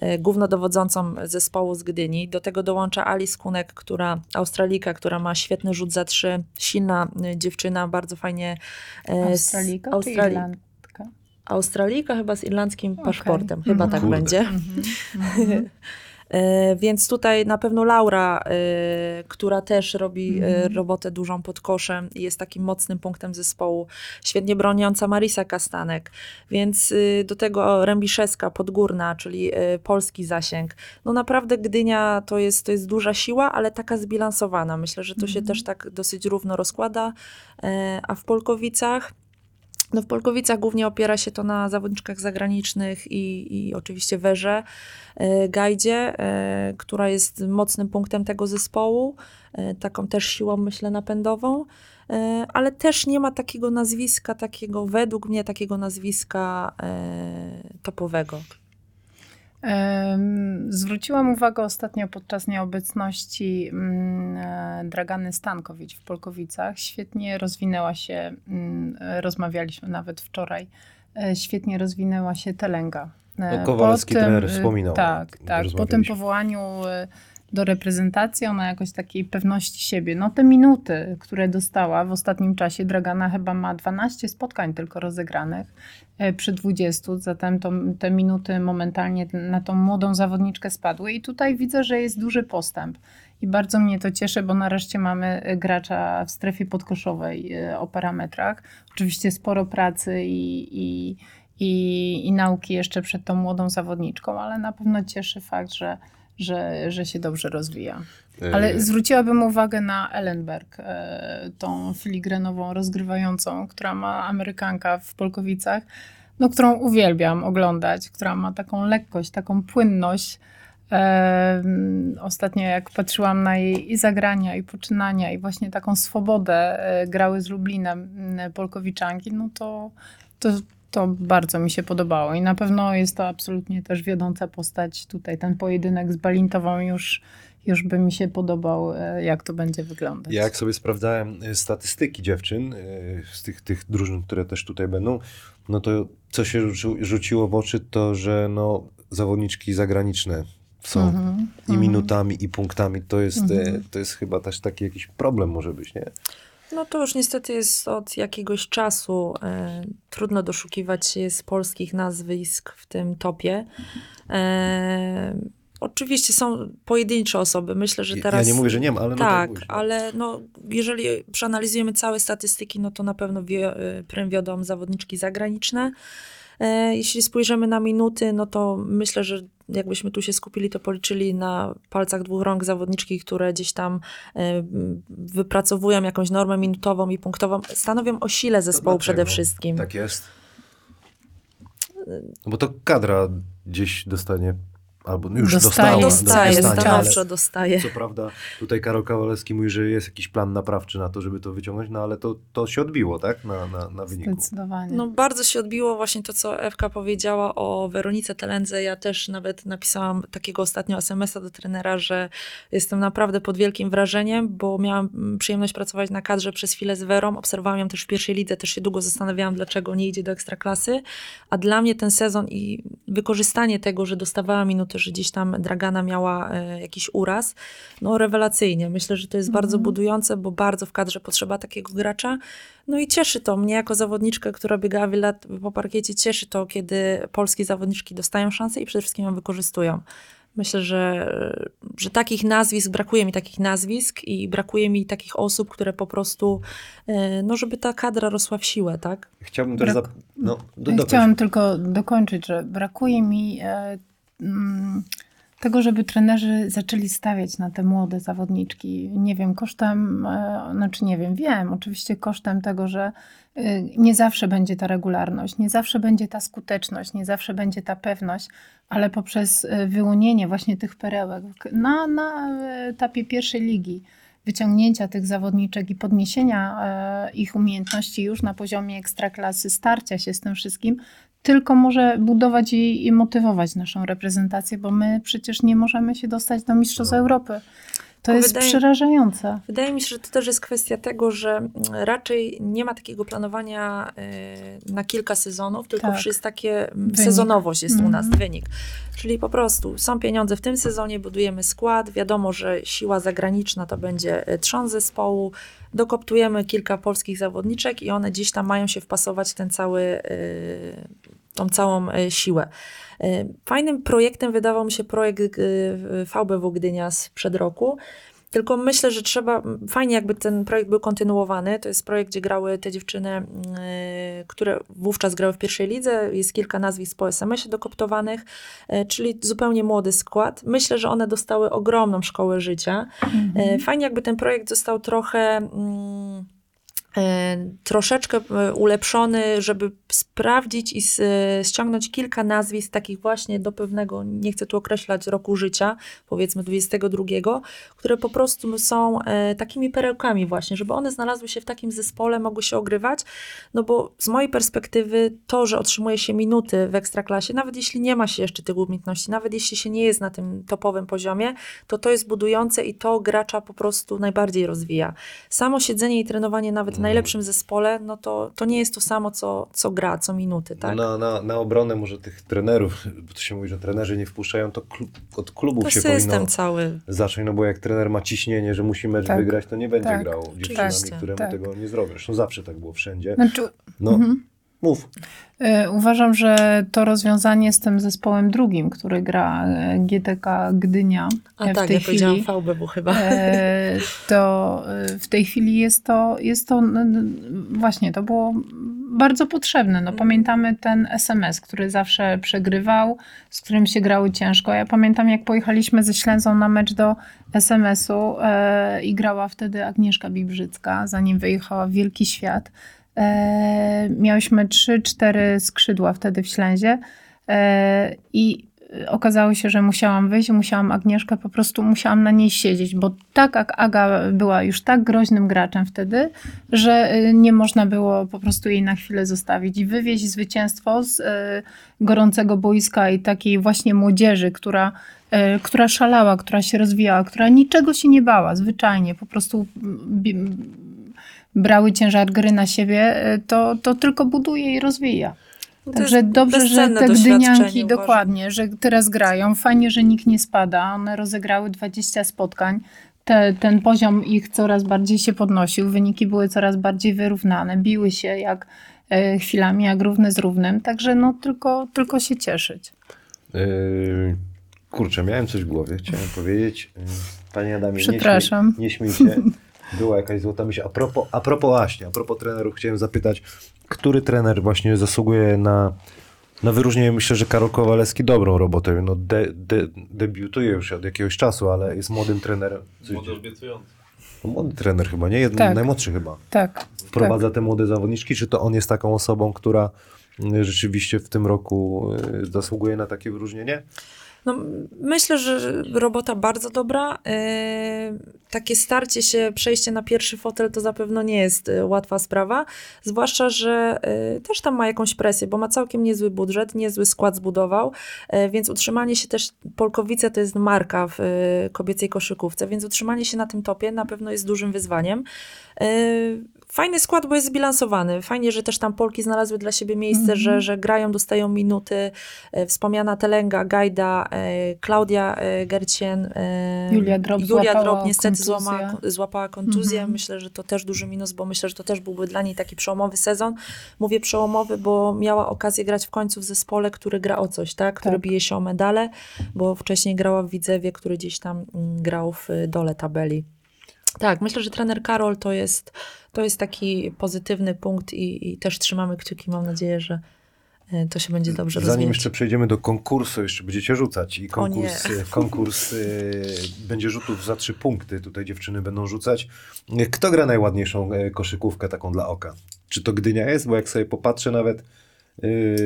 e, głównodowodzącą zespołu z Gdyni. Do tego dołącza Alice Kunek, która, Australijka, która ma świetny rzut za trzy, silna dziewczyna, bardzo fajnie. Australika czy Australii- Irlandka? Australijka chyba z irlandzkim Okej. paszportem, chyba Mhm. tak Kurde. będzie. Mhm. E, Więc tutaj na pewno Laura, e, która też robi e, Mhm. robotę dużą pod koszem i jest takim mocnym punktem zespołu. Świetnie broniąca Marisa Kastanek. Więc do tego Rębiszewska, Podgórna, czyli e, polski zasięg. No naprawdę Gdynia to jest, to jest duża siła, ale taka zbilansowana. Myślę, że to się też tak dosyć równo rozkłada. E, A w Polkowicach no w Polkowicach głównie opiera się to na zawodniczkach zagranicznych i, i oczywiście Werze e, Gajdzie, e, która jest mocnym punktem tego zespołu, e, taką też siłą, myślę, napędową, ale też nie ma takiego nazwiska, takiego według mnie takiego nazwiska e, topowego. Zwróciłam uwagę ostatnio podczas nieobecności mm, e, Dragany Stankowicz w Polkowicach. Świetnie rozwinęła się, mm, rozmawialiśmy nawet wczoraj, e, świetnie rozwinęła się Telenga. E, No, Kowalski po tym, trener wspominał, Tak, tak. Po tym powołaniu do reprezentacji, ona jakoś takiej pewności siebie. No te minuty, które dostała w ostatnim czasie, Dragana chyba ma 12 spotkań tylko rozegranych przy 20, zatem to, te minuty momentalnie na tą młodą zawodniczkę spadły i tutaj widzę, że jest duży postęp. I bardzo mnie to cieszy, bo nareszcie mamy e, gracza w strefie podkoszowej e, o parametrach. Oczywiście sporo pracy i, i, i, i nauki jeszcze przed tą młodą zawodniczką, ale na pewno cieszy fakt, że, że, że się dobrze rozwija. Ale Yy, zwróciłabym uwagę na Ellenberg, e, tą filigranową rozgrywającą, która ma Amerykanka w Polkowicach, no, którą uwielbiam oglądać, która ma taką lekkość, taką płynność. E, Ostatnio jak patrzyłam na jej i zagrania, i poczynania, i właśnie taką swobodę e, grały z Lublinem Polkowiczanki, no to, to, To bardzo mi się podobało i na pewno jest to absolutnie też wiodąca postać tutaj. Ten pojedynek z Balintową już, już by mi się podobał, e, jak to będzie wyglądać. Ja jak sobie sprawdzałem y, statystyki dziewczyn y, z tych, tych drużyn, które też tutaj będą, no to co się rzuci, rzuciło w oczy, to że no, zawodniczki zagraniczne są Mhm, i mhm. minutami, i punktami. To jest, y, Mhm. to jest chyba też taki jakiś problem może być, nie? No to już niestety jest od jakiegoś czasu. E, trudno doszukiwać się z polskich nazwisk w tym topie. E, oczywiście są pojedyncze osoby. Myślę, że teraz. Ja nie mówię, że nie ma, ale no tak Tak, ale no, jeżeli przeanalizujemy całe statystyki, no to na pewno wie, y, prym wiodą zawodniczki zagraniczne. E, Jeśli spojrzymy na minuty, no to myślę, że jakbyśmy tu się skupili, to policzyli na palcach dwóch rąk zawodniczki, które gdzieś tam e, wypracowują jakąś normę minutową i punktową, stanowią o sile zespołu przede wszystkim. Tak jest. No bo to kadra gdzieś dostanie, albo no już Dostaje. dostała. Dostaje, dostanie, stanowczo ale dostaje. Co prawda, tutaj Karol Kawalewski mówi, że jest jakiś plan naprawczy na to, żeby to wyciągnąć, no ale to, to się odbiło, tak? Na, na, na wyniku. Zdecydowanie. No bardzo się odbiło właśnie to, co Ewka powiedziała o Weronice Telendze. Ja też nawet napisałam takiego ostatnio SMS-a do trenera, że jestem naprawdę pod wielkim wrażeniem, bo miałam przyjemność pracować na kadrze przez chwilę z Werą. Obserwowałam ją też w pierwszej lidze, też się długo zastanawiałam, dlaczego nie idzie do ekstraklasy. A dla mnie ten sezon i wykorzystanie tego, że dostawała minuty, że gdzieś tam Dragana miała e, jakiś uraz, no rewelacyjnie. Myślę, że to jest bardzo budujące, bo bardzo w kadrze potrzeba takiego gracza. No i cieszy to mnie jako zawodniczkę, która biegała wiele lat po parkiecie, cieszy to, kiedy polskie zawodniczki dostają szansę i przede wszystkim ją wykorzystują. Myślę, że, że takich nazwisk, brakuje mi takich nazwisk i brakuje mi takich osób, które po prostu, e, no żeby ta kadra rosła w siłę, tak? Chciałbym też... Brak-. No, do. Chciałam tylko dokończyć, że brakuje mi e, tego, żeby trenerzy zaczęli stawiać na te młode zawodniczki. Nie wiem, kosztem, e, znaczy nie wiem, wiem, oczywiście kosztem tego, że e, nie zawsze będzie ta regularność, nie zawsze będzie ta skuteczność, nie zawsze będzie ta pewność, ale poprzez e, wyłonienie właśnie tych perełek na, na etapie pierwszej ligi, wyciągnięcia tych zawodniczek i podniesienia ich umiejętności już na poziomie ekstraklasy, starcia się z tym wszystkim, tylko może budować i, i motywować naszą reprezentację, bo my przecież nie możemy się dostać do Mistrzostw No. Europy. To jest wydaje- przerażające. Wydaje mi się, że to też jest kwestia tego, że mm, raczej nie ma takiego planowania e, na kilka sezonów, tylko Tak. jest takie mm, Wynik. sezonowość jest u nas, Mhm. wynik. Czyli po prostu są pieniądze w tym sezonie, budujemy skład, wiadomo, że siła zagraniczna to będzie e, trzon zespołu, dokoptujemy kilka polskich zawodniczek i one gdzieś tam mają się wpasować w ten cały, e, tą całą e, siłę. E, Fajnym projektem wydawał mi się projekt e, VBW Gdynia sprzed roku, tylko myślę, że trzeba, fajnie jakby ten projekt był kontynuowany. To jest projekt, gdzie grały te dziewczyny, które wówczas grały w pierwszej lidze. Jest kilka nazwisk po SMS-ie dokoptowanych, czyli zupełnie młody skład. Myślę, że one dostały ogromną szkołę życia. Yy, Fajnie jakby ten projekt został trochę... e, troszeczkę e, ulepszony, żeby sprawdzić i e, ściągnąć kilka nazwisk takich właśnie do pewnego, nie chcę tu określać roku życia, powiedzmy 22, które po prostu są takimi perełkami właśnie, żeby one znalazły się w takim zespole, mogły się ogrywać, no bo z mojej perspektywy to, że otrzymuje się minuty w ekstraklasie, nawet jeśli nie ma się jeszcze tych umiejętności, nawet jeśli się nie jest na tym topowym poziomie, to to jest budujące i to gracza po prostu najbardziej rozwija. Samo siedzenie i trenowanie nawet najlepszym zespole, no to, to nie jest to samo, co, co gra, co minuty, tak? No na, na, na obronę może tych trenerów, bo to się mówi, że trenerzy nie wpuszczają, to klub, od klubów to się system powinno cały. zacząć, no bo jak trener ma ciśnienie, że musi mecz Tak. wygrać, to nie będzie Tak. grał dziewczynami, Oczywiście. które mu Tak. tego nie zrobią. Zresztą zawsze tak było wszędzie. Znaczy, No, Mhm. Mów. E, Uważam, że to rozwiązanie z tym zespołem drugim, który gra e, GTK Gdynia A w tak, tej ja powiedziałam chwili, VBW chyba. e, to w tej chwili jest to, jest to n- n- właśnie, to było bardzo potrzebne. No, pamiętamy ten SMS, który zawsze przegrywał, z którym się grały ciężko. Ja pamiętam, jak pojechaliśmy ze Ślęzą na mecz do SMS-u e, i grała wtedy Agnieszka Bibrzycka, zanim wyjechała w Wielki Świat. E, miałyśmy 3-4 skrzydła wtedy w Ślęzie. E, i okazało się, że musiałam wyjść, musiałam Agnieszkę, po prostu musiałam na niej siedzieć, bo tak jak Aga była już tak groźnym graczem wtedy, że y, nie można było po prostu jej na chwilę zostawić i wywieźć zwycięstwo z y, gorącego boiska i takiej właśnie młodzieży, która, y, która szalała, która się rozwijała, która niczego się nie bała, zwyczajnie, po prostu bi- brały ciężar gry na siebie, y, to, to tylko buduje i rozwija. No Także dobrze, że te gdynianki, uważam. dokładnie, że teraz grają. Fajnie, że nikt nie spada. One rozegrały 20 spotkań. Te, ten poziom ich coraz bardziej się podnosił. Wyniki były coraz bardziej wyrównane. Biły się jak e, chwilami, jak równy z równym. Także no tylko, tylko się cieszyć. Yy, kurczę, miałem coś w głowie, chciałem powiedzieć. Yy, Panie Adamie, nie śmiej, Przepraszam. nie śmiej się. Była jakaś złota myśl. A propos, a propos właśnie, a propos trenerów, chciałem zapytać, który trener właśnie zasługuje na, na wyróżnienie? Myślę, że Karol Kowalewski dobrą robotę. No de, de, debiutuje już od jakiegoś czasu, ale jest młodym trenerem. Młody obiecujący. No, młody trener chyba, nie? Jeden, Tak. Najmłodszy chyba. Tak. Wprowadza te młode zawodniczki, czy to on jest taką osobą, która y, rzeczywiście w tym roku y, zasługuje na takie wyróżnienie? No, myślę, że robota bardzo dobra. Yy, takie starcie się, przejście na pierwszy fotel to zapewne nie jest y, łatwa sprawa. Zwłaszcza, że y, też tam ma jakąś presję, bo ma całkiem niezły budżet, niezły skład zbudował, więc utrzymanie się też, Polkowice to jest marka w kobiecej koszykówce, więc utrzymanie się na tym topie na pewno jest dużym wyzwaniem. Fajny skład, bo jest zbilansowany. Fajnie, że też tam Polki znalazły dla siebie miejsce, Mhm. że, że grają, dostają minuty. E, Wspomniana Telenga, Gajda, e, Klaudia e, Gercien, e, Julia Drop Julia Drop niestety kontuzję. złamała, złapała kontuzję. Mhm. Myślę, że to też duży minus, bo myślę, że to też byłby dla niej taki przełomowy sezon. Mówię przełomowy, bo miała okazję grać w końcu w zespole, który gra o coś, tak? który Tak. bije się o medale, bo wcześniej grała w Widzewie, który gdzieś tam mm, grał w dole tabeli. Tak, myślę, że trener Karol to jest, to jest taki pozytywny punkt i, i też trzymamy kciuki. Mam nadzieję, że y, to się będzie dobrze Zanim rozwijać. jeszcze przejdziemy do konkursu, jeszcze będziecie rzucać i konkurs, konkurs y, będzie rzutów za trzy punkty. Tutaj dziewczyny będą rzucać. Kto gra najładniejszą y, koszykówkę taką dla oka? Czy to Gdynia jest? Bo jak sobie popatrzę nawet,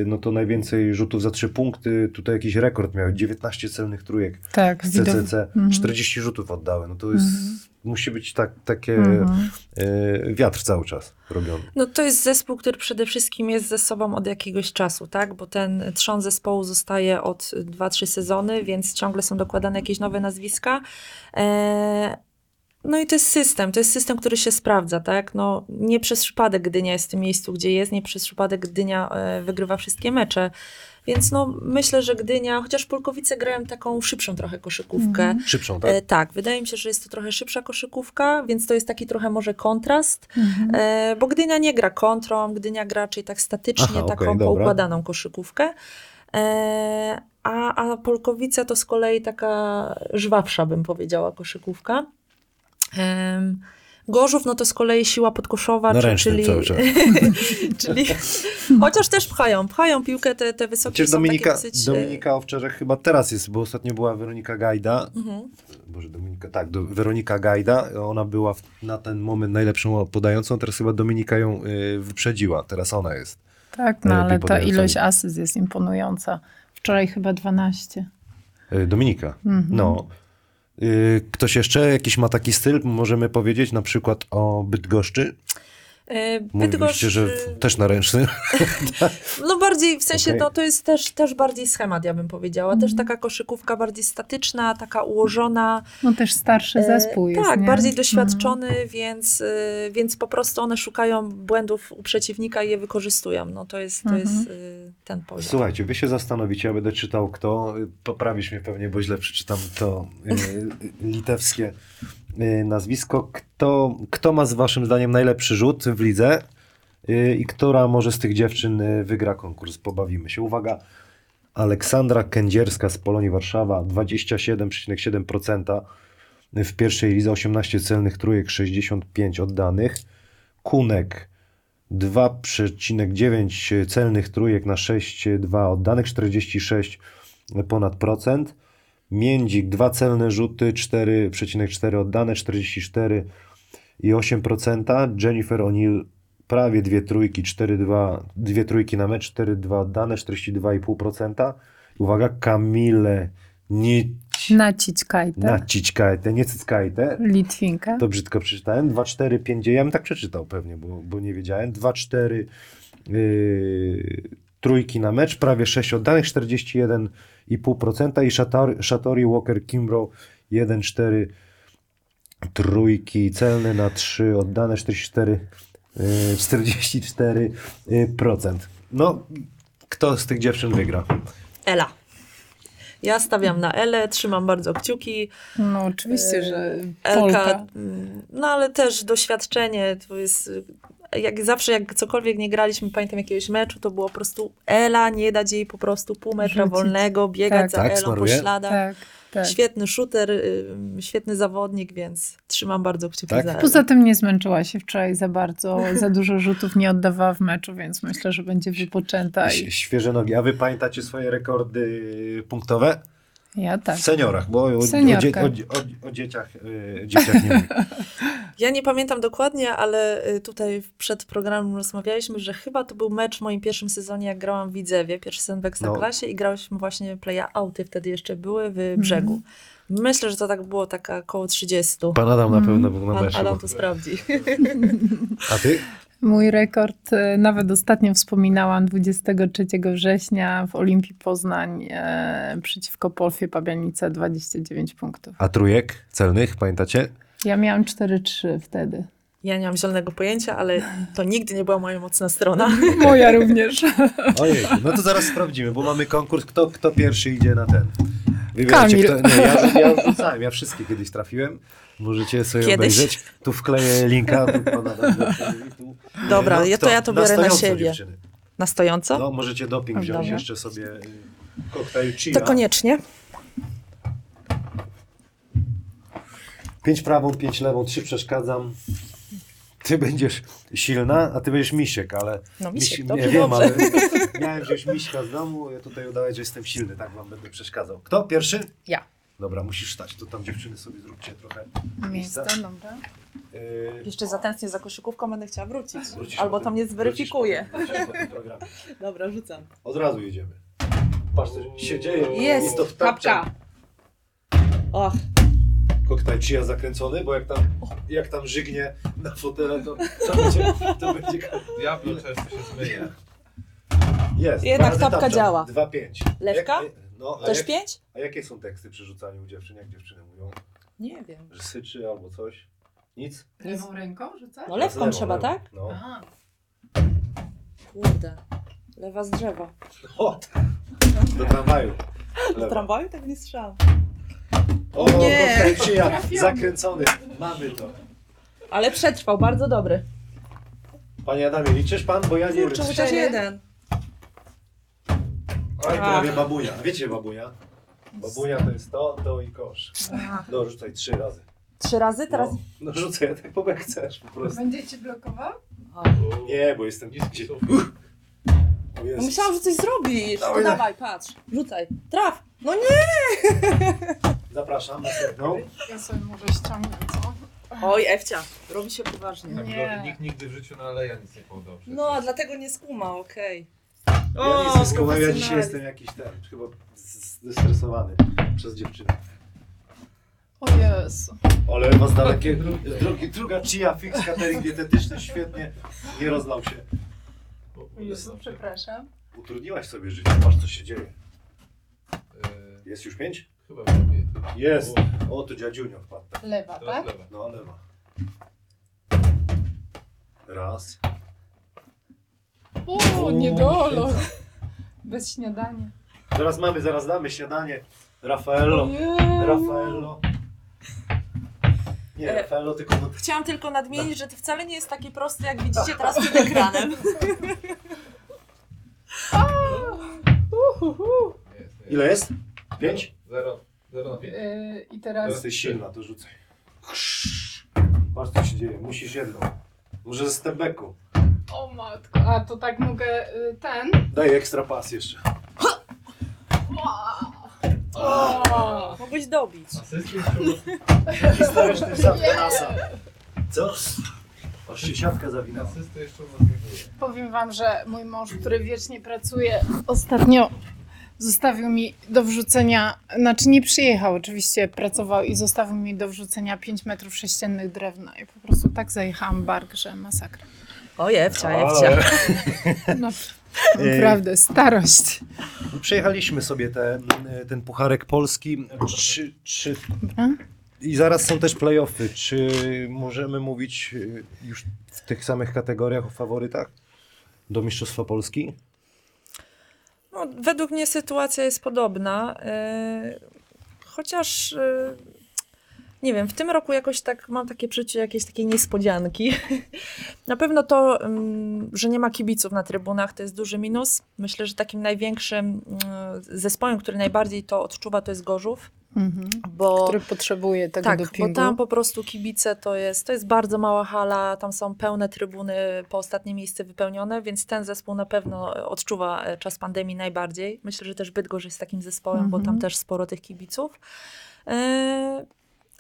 no to najwięcej rzutów za trzy punkty. Tutaj jakiś rekord miały. 19 celnych trójek Tak, CCC. Mhm. 40 rzutów oddały. No to jest, musi być tak, takie Mhm. y, wiatr cały czas robiony. No to jest zespół, który przede wszystkim jest ze sobą od jakiegoś czasu, tak? Bo ten trzon zespołu zostaje od 2-3 sezony, więc ciągle są dokładane jakieś nowe nazwiska. E, no i to jest system, to jest system, który się sprawdza, tak? No nie przez przypadek Gdynia jest w tym miejscu, gdzie jest, nie przez przypadek Gdynia e, wygrywa wszystkie mecze. Więc no myślę, że Gdynia, chociaż Polkowice grają taką szybszą trochę koszykówkę, Szybszą, tak? E, tak, wydaje mi się, że jest to trochę szybsza koszykówka, więc to jest taki trochę może kontrast, Mhm. e, bo Gdynia nie gra kontrą, Gdynia gra raczej tak statycznie, Aha, taką dobra. poukładaną koszykówkę. E, a, a Polkowice to z kolei taka żwawsza, bym powiedziała, koszykówka. Gorzów, no to z kolei siła podkoszowa, Na czy- czyli, cały czas. czyli chociaż też pchają, pchają piłkę, te, te wysokie są Dominika, takie dosyć... e, Dominika Owczerzek chyba teraz jest, bo ostatnio była Weronika Gajda. Mhm. Boże, Dominika, tak, do, Weronika Gajda. Ona była w, na ten moment najlepszą podającą, teraz chyba Dominika ją y, wyprzedziła. Teraz ona jest. Tak, no ale ta ilość asyst jest imponująca. Wczoraj chyba 12. Y, Dominika. Mhm. No. Y, ktoś jeszcze jakiś ma taki styl, możemy powiedzieć, na przykład o Bydgoszczy. E, Mówiliście, Bydgoszcz, że y, w, też na ręczny. No bardziej, w sensie, Okej. no to jest też, też bardziej schemat, ja bym powiedziała. Też taka koszykówka bardziej statyczna, taka ułożona. No też starszy E, zespół jest, Tak, nie? bardziej Mhm. doświadczony, więc, więc po prostu one szukają błędów u przeciwnika i je wykorzystują. No to jest, to Mhm. jest y, ten poziom. Słuchajcie, wy się zastanowicie, ja będę czytał kto, poprawisz mnie pewnie, bo źle przeczytam to litewskie nazwisko. Kto, kto ma z waszym zdaniem najlepszy rzut w lidze y, i która może z tych dziewczyn y, wygra konkurs? Pobawimy się. Uwaga, Aleksandra Kędzierska z Polonii Warszawa, 27,7% w pierwszej lidze, 18 celnych trójek, 65 oddanych. Kunek 2,9 celnych trójek na 6,2 oddanych, 46 ponad procent. Międzik 2 celne rzuty, 4,4 oddane, 44 i 8%. Jennifer O'Neill prawie dwie trójki, 4,2 dwie trójki na mecz, 4,2 oddane, 42,5%. Uwaga, Kamile Ni- Nacićkajte. Nacićkajte, nie cyckajte. Litwinkę. To brzydko przeczytałem. 2, 4, 5, ja bym tak przeczytał pewnie, bo, bo nie wiedziałem. 2, 4, yy, trójki na mecz, prawie 6 oddanych, 41,5% i Shatori, Shatori Walker Kimbrough 1, 4, trójki celne na 3 oddane, 44, yy, 44%. No, kto z tych dziewczyn wygra? Ela. Ja stawiam na Elę, trzymam bardzo kciuki. No oczywiście, że Elka, Polka. mm, no ale też doświadczenie, to jest, y, jak zawsze jak cokolwiek nie graliśmy, pamiętam jakiegoś meczu, to było po prostu Ela, nie dać jej po prostu pół metra Rzucić. wolnego, biegać Tak. za Tak, Elą smaruje? po śladach. Tak, tak. Świetny shooter, y, świetny zawodnik, więc trzymam bardzo kciuki Tak? za Elę. Poza tym nie zmęczyła się wczoraj za bardzo, za dużo rzutów nie oddawała w meczu, więc myślę, że będzie wypoczęta. I Świeże nogi. A wy pamiętacie swoje rekordy punktowe? Ja tak. W seniorach, bo o, o, o, o, o dzieciach, y, dzieciach nie mówię. Ja nie pamiętam dokładnie, ale y, tutaj przed programem rozmawialiśmy, że chyba to był mecz w moim pierwszym sezonie, jak grałam w Widzewie, pierwszy sezon w Ekstraklasie i grałyśmy właśnie play-outy, wtedy jeszcze były w Brzegu. Myślę, że to tak było taka około 30. Pan Adam na pewno był na Pan meczu. Adam to sprawdzi. A ty? Mój rekord, e, nawet ostatnio wspominałam, 23 września w Olimpii Poznań e, przeciwko Polfie Pabianice 29 punktów. A trójek celnych, pamiętacie? Ja miałam 4-3 wtedy. Ja nie mam zielonego pojęcia, ale to nigdy nie była moja mocna strona. Moja również. Ojej, no to zaraz sprawdzimy, bo mamy konkurs, kto, kto pierwszy idzie na ten. Wybierajcie, Kamil. Kto, nie, ja, ja rzucałem, ja wszystkie kiedyś trafiłem. Możecie sobie Kiedyś. obejrzeć. Tu wkleję linka. Tu tu. Dobra, No, ja to ja to biorę na stojąco, siebie. dziewczyny. Na stojąco? No, możecie doping wziąć Dobra. jeszcze sobie y, koktajl chia. To koniecznie. Pięć prawą, pięć lewą, trzy przeszkadzam. Ty będziesz silna, a ty będziesz misiek, ale... No, misiek, Misi- dobrze, nie wiem, dobrze. ale miałem wziąć miśka z domu, ja tutaj udawać, że jestem silny, tak wam będę przeszkadzał. Kto? Pierwszy? Ja. Dobra, musisz stać, to tam dziewczyny sobie zróbcie trochę Miejsce, miejsca. dobra. Yy, Jeszcze zatęsknię za koszykówką, będę chciała wrócić. wrócisz Albo po to tym- mnie zweryfikuje. wrócisz po tym- wrócisz po tym programie. Dobra, rzucam. Od razu jedziemy. Patrz, co się dzieje. Jest, to wtapcia. kapka. Och, Koktajl chia zakręcony, bo jak tam, jak tam żygnie na fotele, to, to będzie... To będzie Diablo często się zmyje. Jest. Jednak tapka działa. 2-5. Lewka? Jak- No, a, też jak, pięć? a jakie są teksty przy rzucaniu u dziewczyn? Jak dziewczyny mówią? Nie wiem. Że syczy albo coś? Nic? Lewą ręką rzucasz? No lewką Lewą, trzeba, lewą. tak? No. Aha. Kurde. Lewa z drzewa. O, do tramwaju. Do Lewa. tramwaju tak nie strzał. O, Nie. koktajl chia, zakręcony. Mamy to. Ale przetrwał, bardzo dobry. Panie Adamie, liczysz pan? Bo ja nie Kurczę, wiem. chociaż jeden. Oj, prawie babunia. Wiecie babunia? Babunia to jest to, to i kosz. No, rzucaj trzy razy. Trzy razy? Teraz? No, no rzucaj, tak po jak chcesz po prostu. Będzie cię blokował? O. Nie, bo jestem Niski gdzie. sufit. O No Jezus. myślałam, że coś zrobisz. Dawaj, No dawaj. dawaj, patrz. Rzucaj. Traf. No nie. Zapraszam następną. Ja sobie może ściągnę, co? Oj, Ewcia. Robi się poważnie. Tak, Nie. no, nikt nigdy w życiu na aleja nic nie podał. No, a dlatego nie skuma, okej. Ja nie skumam, ja dzisiaj profesjonalizm. jestem jakiś ten, chyba zestresowany przez dziewczynę. O Jezu. Ale was dalekie, drugi, druga chia fix catering dietetyczny, świetnie, nie rozlał się. O, Jezu, przepraszam. Utrudniłaś sobie życie, patrz co się dzieje. Yy, Jest już pięć? Chyba lepiej. Jest. O, to dziadziunio wpadł. Lewa, Teraz tak? lewa. No, lewa. Raz. O, niedolot. Bez śniadania. Zaraz mamy, zaraz damy śniadanie. Raffaello. Raffaello. Nie, E, Raffaello, tylko Chciałam tylko nadmienić, że to wcale nie jest takie proste, jak widzicie teraz przed ekranem. Jest, jest. Ile jest? Pięć? Zero. Zero na pięć. Yy, I teraz Jesteś silna, to rzucaj. Patrz co się dzieje, musisz jedną. Może ze stebeku. O matko, a to tak mogę y, ten? Daj ekstra pas jeszcze. O! Mogłeś dobić. I stawiasz tym sam nasa. Co? Aż się siatka zawinęła. Jeszcze. Powiem wam, że mój mąż, który wiecznie pracuje, ostatnio zostawił mi do wrzucenia, znaczy nie przyjechał, oczywiście pracował i zostawił mi do wrzucenia 5 metrów sześciennych drewna i po prostu tak zajechałam bark, że masakra. O jewcia, jewcia. No, naprawdę, starość. Przejechaliśmy sobie te, ten pucharek polski. Czy, czy, Dobra? I zaraz są też playoffy. Czy możemy mówić y, już w tych samych kategoriach o faworytach do Mistrzostwa Polski? No, według mnie sytuacja jest podobna, e, chociaż e, nie wiem, w tym roku jakoś tak mam takie przeczucie jakiejś takiej niespodzianki. Na pewno to, mm, że nie ma kibiców na trybunach, to jest duży minus. Myślę, że takim największym mm, zespołem, który najbardziej to odczuwa, to jest Gorzów, Mhm. bo Który potrzebuje tego tak, dopingu. bo tam po prostu kibice to jest, to jest bardzo mała hala, tam są pełne trybuny, po ostatnie miejsce wypełnione, więc ten zespół na pewno odczuwa e, czas pandemii najbardziej. Myślę, że też Bydgoszcz jest takim zespołem, bo tam Mhm. też sporo tych kibiców.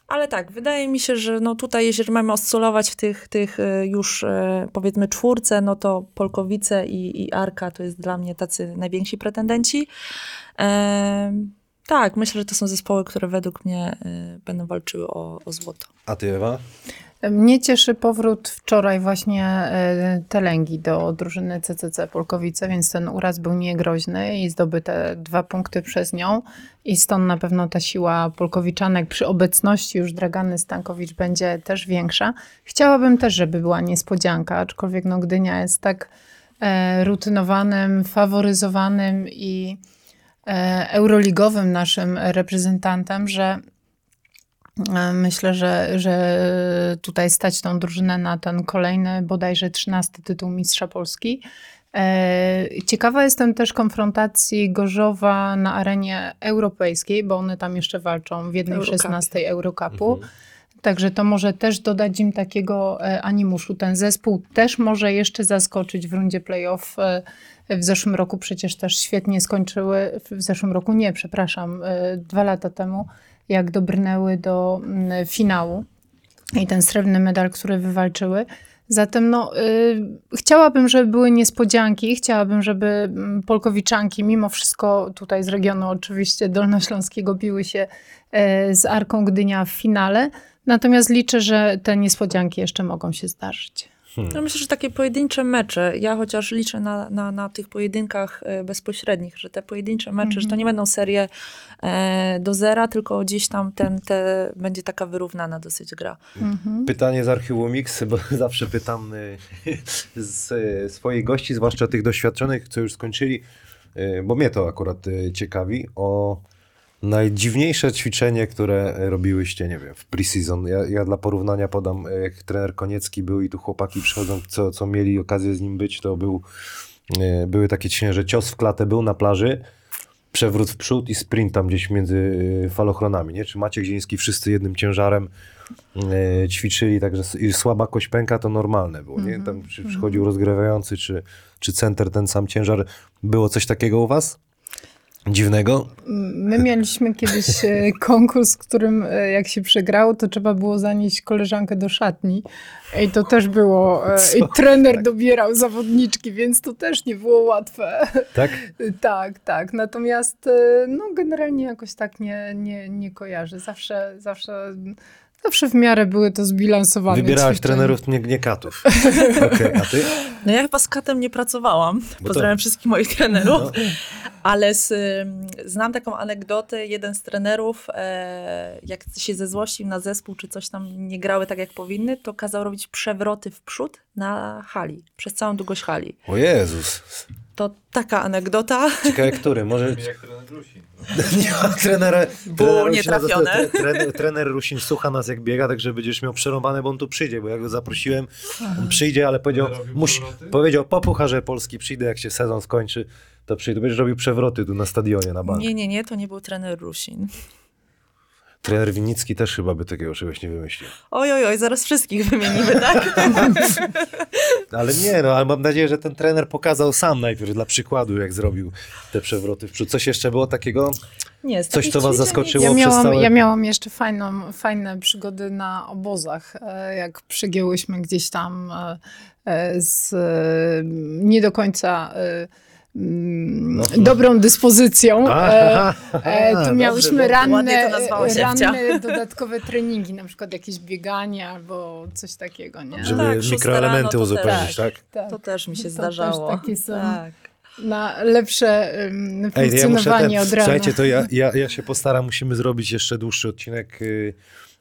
Ale tak, wydaje mi się, że no tutaj, jeżeli mamy oscylować w tych, tych e, już e, powiedzmy czwórce, no to Polkowice i, i Arka to jest dla mnie tacy najwięksi pretendenci. E, tak, myślę, że to są zespoły, które według mnie e, będą walczyły o, o złoto. A ty, Ewa? Mnie cieszy powrót wczoraj właśnie e, Telęgi do drużyny CCC Polkowice, więc ten uraz był niegroźny i zdobyte dwa punkty przez nią i stąd na pewno ta siła Polkowiczanek przy obecności już Dragany Stankowicz będzie też większa. Chciałabym też, żeby była niespodzianka, aczkolwiek no Gdynia jest tak e, rutynowanym, faworyzowanym i euroligowym naszym reprezentantem, że E, Myślę, że, że tutaj stać tą drużynę na ten kolejny, bodajże 13 tytuł Mistrza Polski. E, Ciekawa jestem też konfrontacji Gorzowa na arenie europejskiej, bo one tam jeszcze walczą w jednej Eurocupie. 16 Eurocupu. Także to może też dodać im takiego e, animuszu. Ten zespół też może jeszcze zaskoczyć w rundzie playoff. W zeszłym roku przecież też świetnie skończyły, w zeszłym roku nie, przepraszam, e, dwa lata temu, jak dobrnęły do mm, finału i ten srebrny medal, który wywalczyły. Zatem no, y, chciałabym, żeby były niespodzianki, chciałabym, żeby mm, Polkowiczanki, mimo wszystko tutaj z regionu oczywiście dolnośląskiego biły się e, z Arką Gdynia w finale, natomiast liczę, że te niespodzianki jeszcze mogą się zdarzyć. No myślę, że takie pojedyncze mecze, ja chociaż liczę na, na, na tych pojedynkach e, bezpośrednich, że te pojedyncze mecze, że to nie będą serie e, do zera, tylko gdzieś tam ten, te, będzie taka wyrównana dosyć gra. Mhm. Pytanie z archiwum Mix, bo zawsze pytam y, z y, swoich gości, zwłaszcza tych doświadczonych, co już skończyli, y, bo mnie to akurat y, ciekawi, o najdziwniejsze ćwiczenie, które robiłyście, nie wiem, w pre-season. Ja, ja dla porównania podam, y, jak trener Koniecki był i tu chłopaki przychodzą, co, co mieli okazję z nim być, to był, y, były takie ćwiczenia, że cios w klatę był na plaży, przewrót w przód i sprint tam gdzieś między y, falochronami, nie? Czy Maciek Zieliński wszyscy jednym ciężarem e, ćwiczyli, także słaba kość pęka to normalne było, nie? Tam czy przychodził rozgrywający, czy, czy center ten sam ciężar. Było coś takiego u was? Dziwnego? My mieliśmy kiedyś e, konkurs, w którym e, jak się przegrało, to trzeba było zanieść koleżankę do szatni. I to też było. e, I trener dobierał zawodniczki, więc to też nie było łatwe. Tak? tak, tak. Natomiast no, generalnie jakoś tak nie, nie, nie kojarzę. Zawsze, zawsze, zawsze w miarę były to zbilansowane. Wybierałaś ćwiczenia. trenerów, nie, nie katów. Okej, a ty? No ja chyba z katem nie pracowałam, to- pozdrawiam wszystkich moich trenerów, No. ale z, znam taką anegdotę, jeden z trenerów, e, jak się zezłościł na zespół, czy coś tam nie grały tak jak powinny, to kazał robić przewroty w przód na hali, przez całą długość hali. O Jezus. To taka anegdota. Ciekawe, który? Może jak trener Rusin. nie. Było trenera nietrafione. Trener, trener Rusin słucha nas jak biega, także będziesz miał przerąbane, bo on tu przyjdzie, bo ja go zaprosiłem, on przyjdzie, ale powiedział, musi, powiedział po Pucharze Polski przyjdę, jak się sezon skończy, to przyjdę. Będziesz robił przewroty tu na stadionie na bank. Nie, nie, nie, to nie był trener Rusin. Trener Winnicki też chyba by takiego czegoś nie wymyślił. Oj, oj, oj, zaraz wszystkich wymienimy, tak? Ale nie, no ale mam nadzieję, że ten trener pokazał sam najpierw dla przykładu, jak zrobił te przewroty w przód. Coś jeszcze było takiego? Nie, z Coś, co was zaskoczyło? Ja przez miałam, całe- ja miałam jeszcze fajną, fajne przygody na obozach, e, jak przygięłyśmy gdzieś tam e, e, z nie do końca. Dobrą dyspozycją. E, Aha, E, tu dobrze, miałyśmy dobrze. Ranne, to ranne dodatkowe treningi, na przykład jakieś bieganie albo coś takiego, nie? Żeby Tak, mikroelementy rano to uzupełnić, też. tak? Tak. To też mi się To zdarzało. Też takie są Tak. na lepsze um, Ej, ja funkcjonowanie ten, od rana. Słuchajcie, to ja, ja, ja się postaram, musimy zrobić jeszcze dłuższy odcinek. y,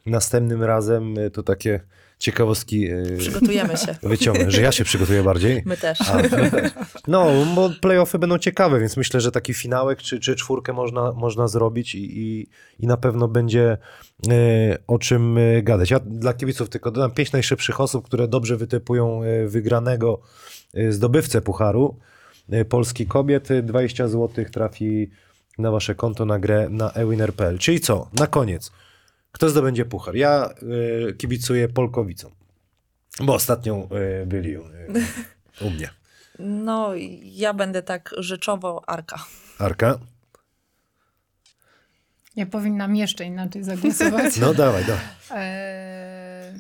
Następnym razem y, to takie ciekawostki y, Przygotujemy się. wyciągnę, że ja się przygotuję bardziej. My też. A, no, bo playoffy będą ciekawe, więc myślę, że taki finałek czy, czy czwórkę można, można zrobić i, i, i na pewno będzie e, o czym e, gadać. Ja dla kibiców tylko dodam pięć najszybszych osób, które dobrze wytypują e, wygranego e, zdobywcę pucharu e, Polski Kobiet. E, 20 zł trafi na wasze konto na grę na ewinner.pl. Czyli co? Na koniec. Kto zdobędzie puchar? Ja e, kibicuję Polkowicom, bo ostatnią e, byli e, u mnie. No, ja będę tak rzeczowo Arka. Arka? Ja powinnam jeszcze inaczej zagłosować. No dawaj, dawaj. Eee,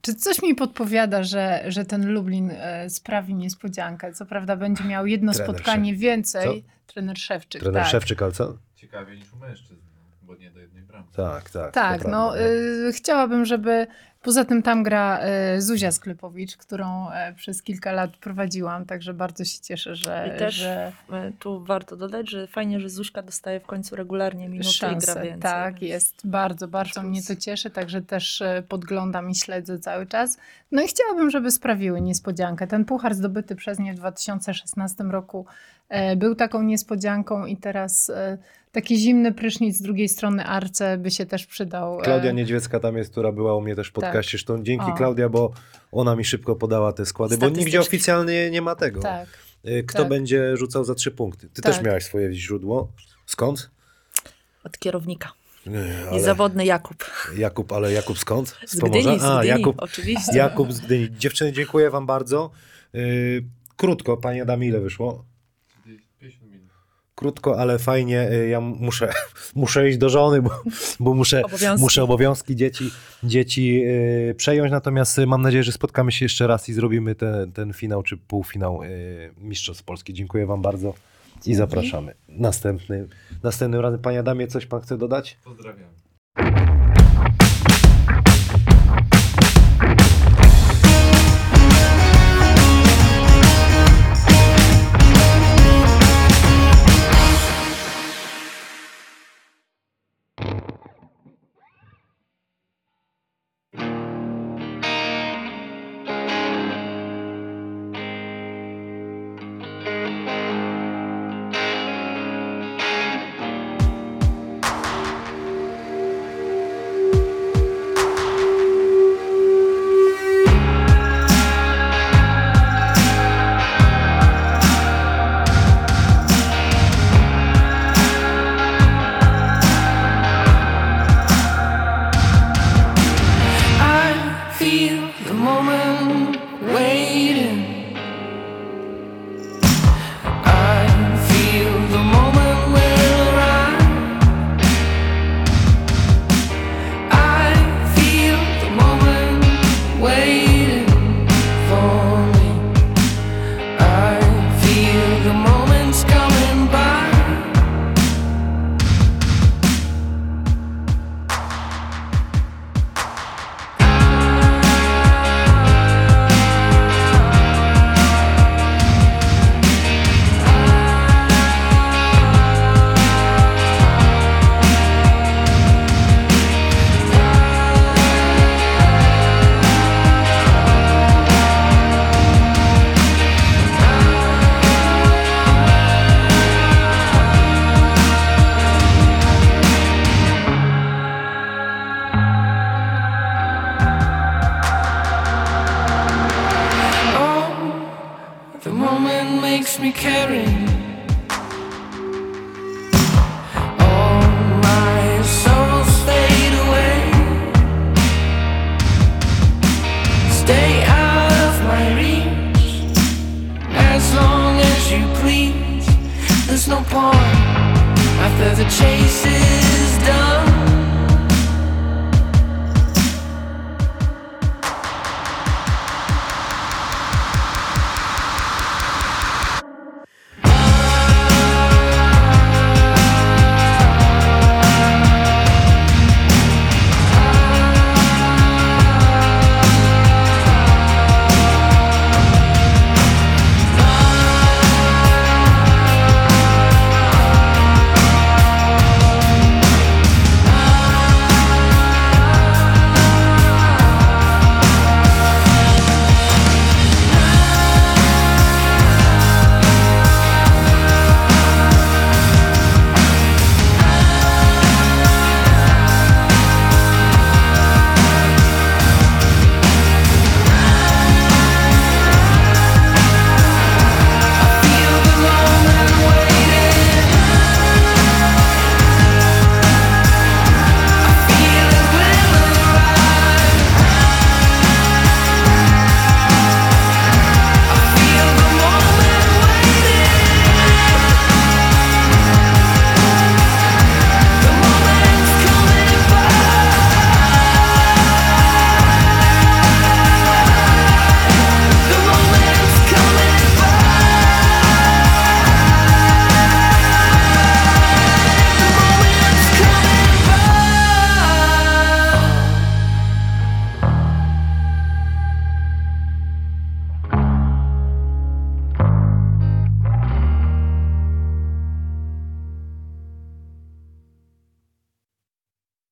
Czy coś mi podpowiada, że, że ten Lublin e, sprawi niespodziankę? Co prawda będzie miał jedno Trener spotkanie więcej. Co? Trener Szewczyk, Trener tak. Szewczyk, ale co? Ciekawie niż u mężczyzn, no, bo nie do jednej bramki. Tak, tak. Tak, no prawda, y, chciałabym, żeby poza tym tam gra y, Zuzia Sklepowicz, którą e, przez kilka lat prowadziłam, także bardzo się cieszę, że, I też że e, tu warto dodać, że fajnie, że Zuśka dostaje w końcu regularnie minuty i gra szansę. więcej. Tak, więc- jest bardzo, bardzo plus. mnie to cieszy, także też e, podglądam i śledzę cały czas. No i chciałabym, żeby sprawiły niespodziankę. Ten puchar zdobyty przez nie w 2016 roku był taką niespodzianką i teraz e, taki zimny prysznic z drugiej strony Arce by się też przydał. e, Klaudia Niedźwiecka tam jest, która była u mnie też w podcaście. Zresztą dzięki Tak. O. Klaudia, bo ona mi szybko podała te składy, bo nigdzie oficjalnie nie ma tego. Tak. Kto tak. będzie rzucał za trzy punkty? Ty Tak. też miałaś swoje źródło. Skąd? Od kierownika. Nie, ale Niezawodny Jakub. Jakub, ale Jakub skąd? Z Gdyni, z A, Gdyni, Jakub, oczywiście. Jakub z Gdyni. Dziewczyny, dziękuję wam bardzo. Krótko, panie Adamie, ile wyszło? Czyli 50 minut. Krótko, ale fajnie. Y, Ja muszę, muszę iść do żony, bo, bo muszę, Obowiązki. muszę obowiązki dzieci, dzieci y, przejąć. Natomiast y, mam nadzieję, że spotkamy się jeszcze raz i zrobimy ten, ten finał czy półfinał Mistrzostw Polski. Dziękuję Wam bardzo i zapraszamy. Następny, następnym razem, Panie Adamie, coś Pan chce dodać? Pozdrawiam.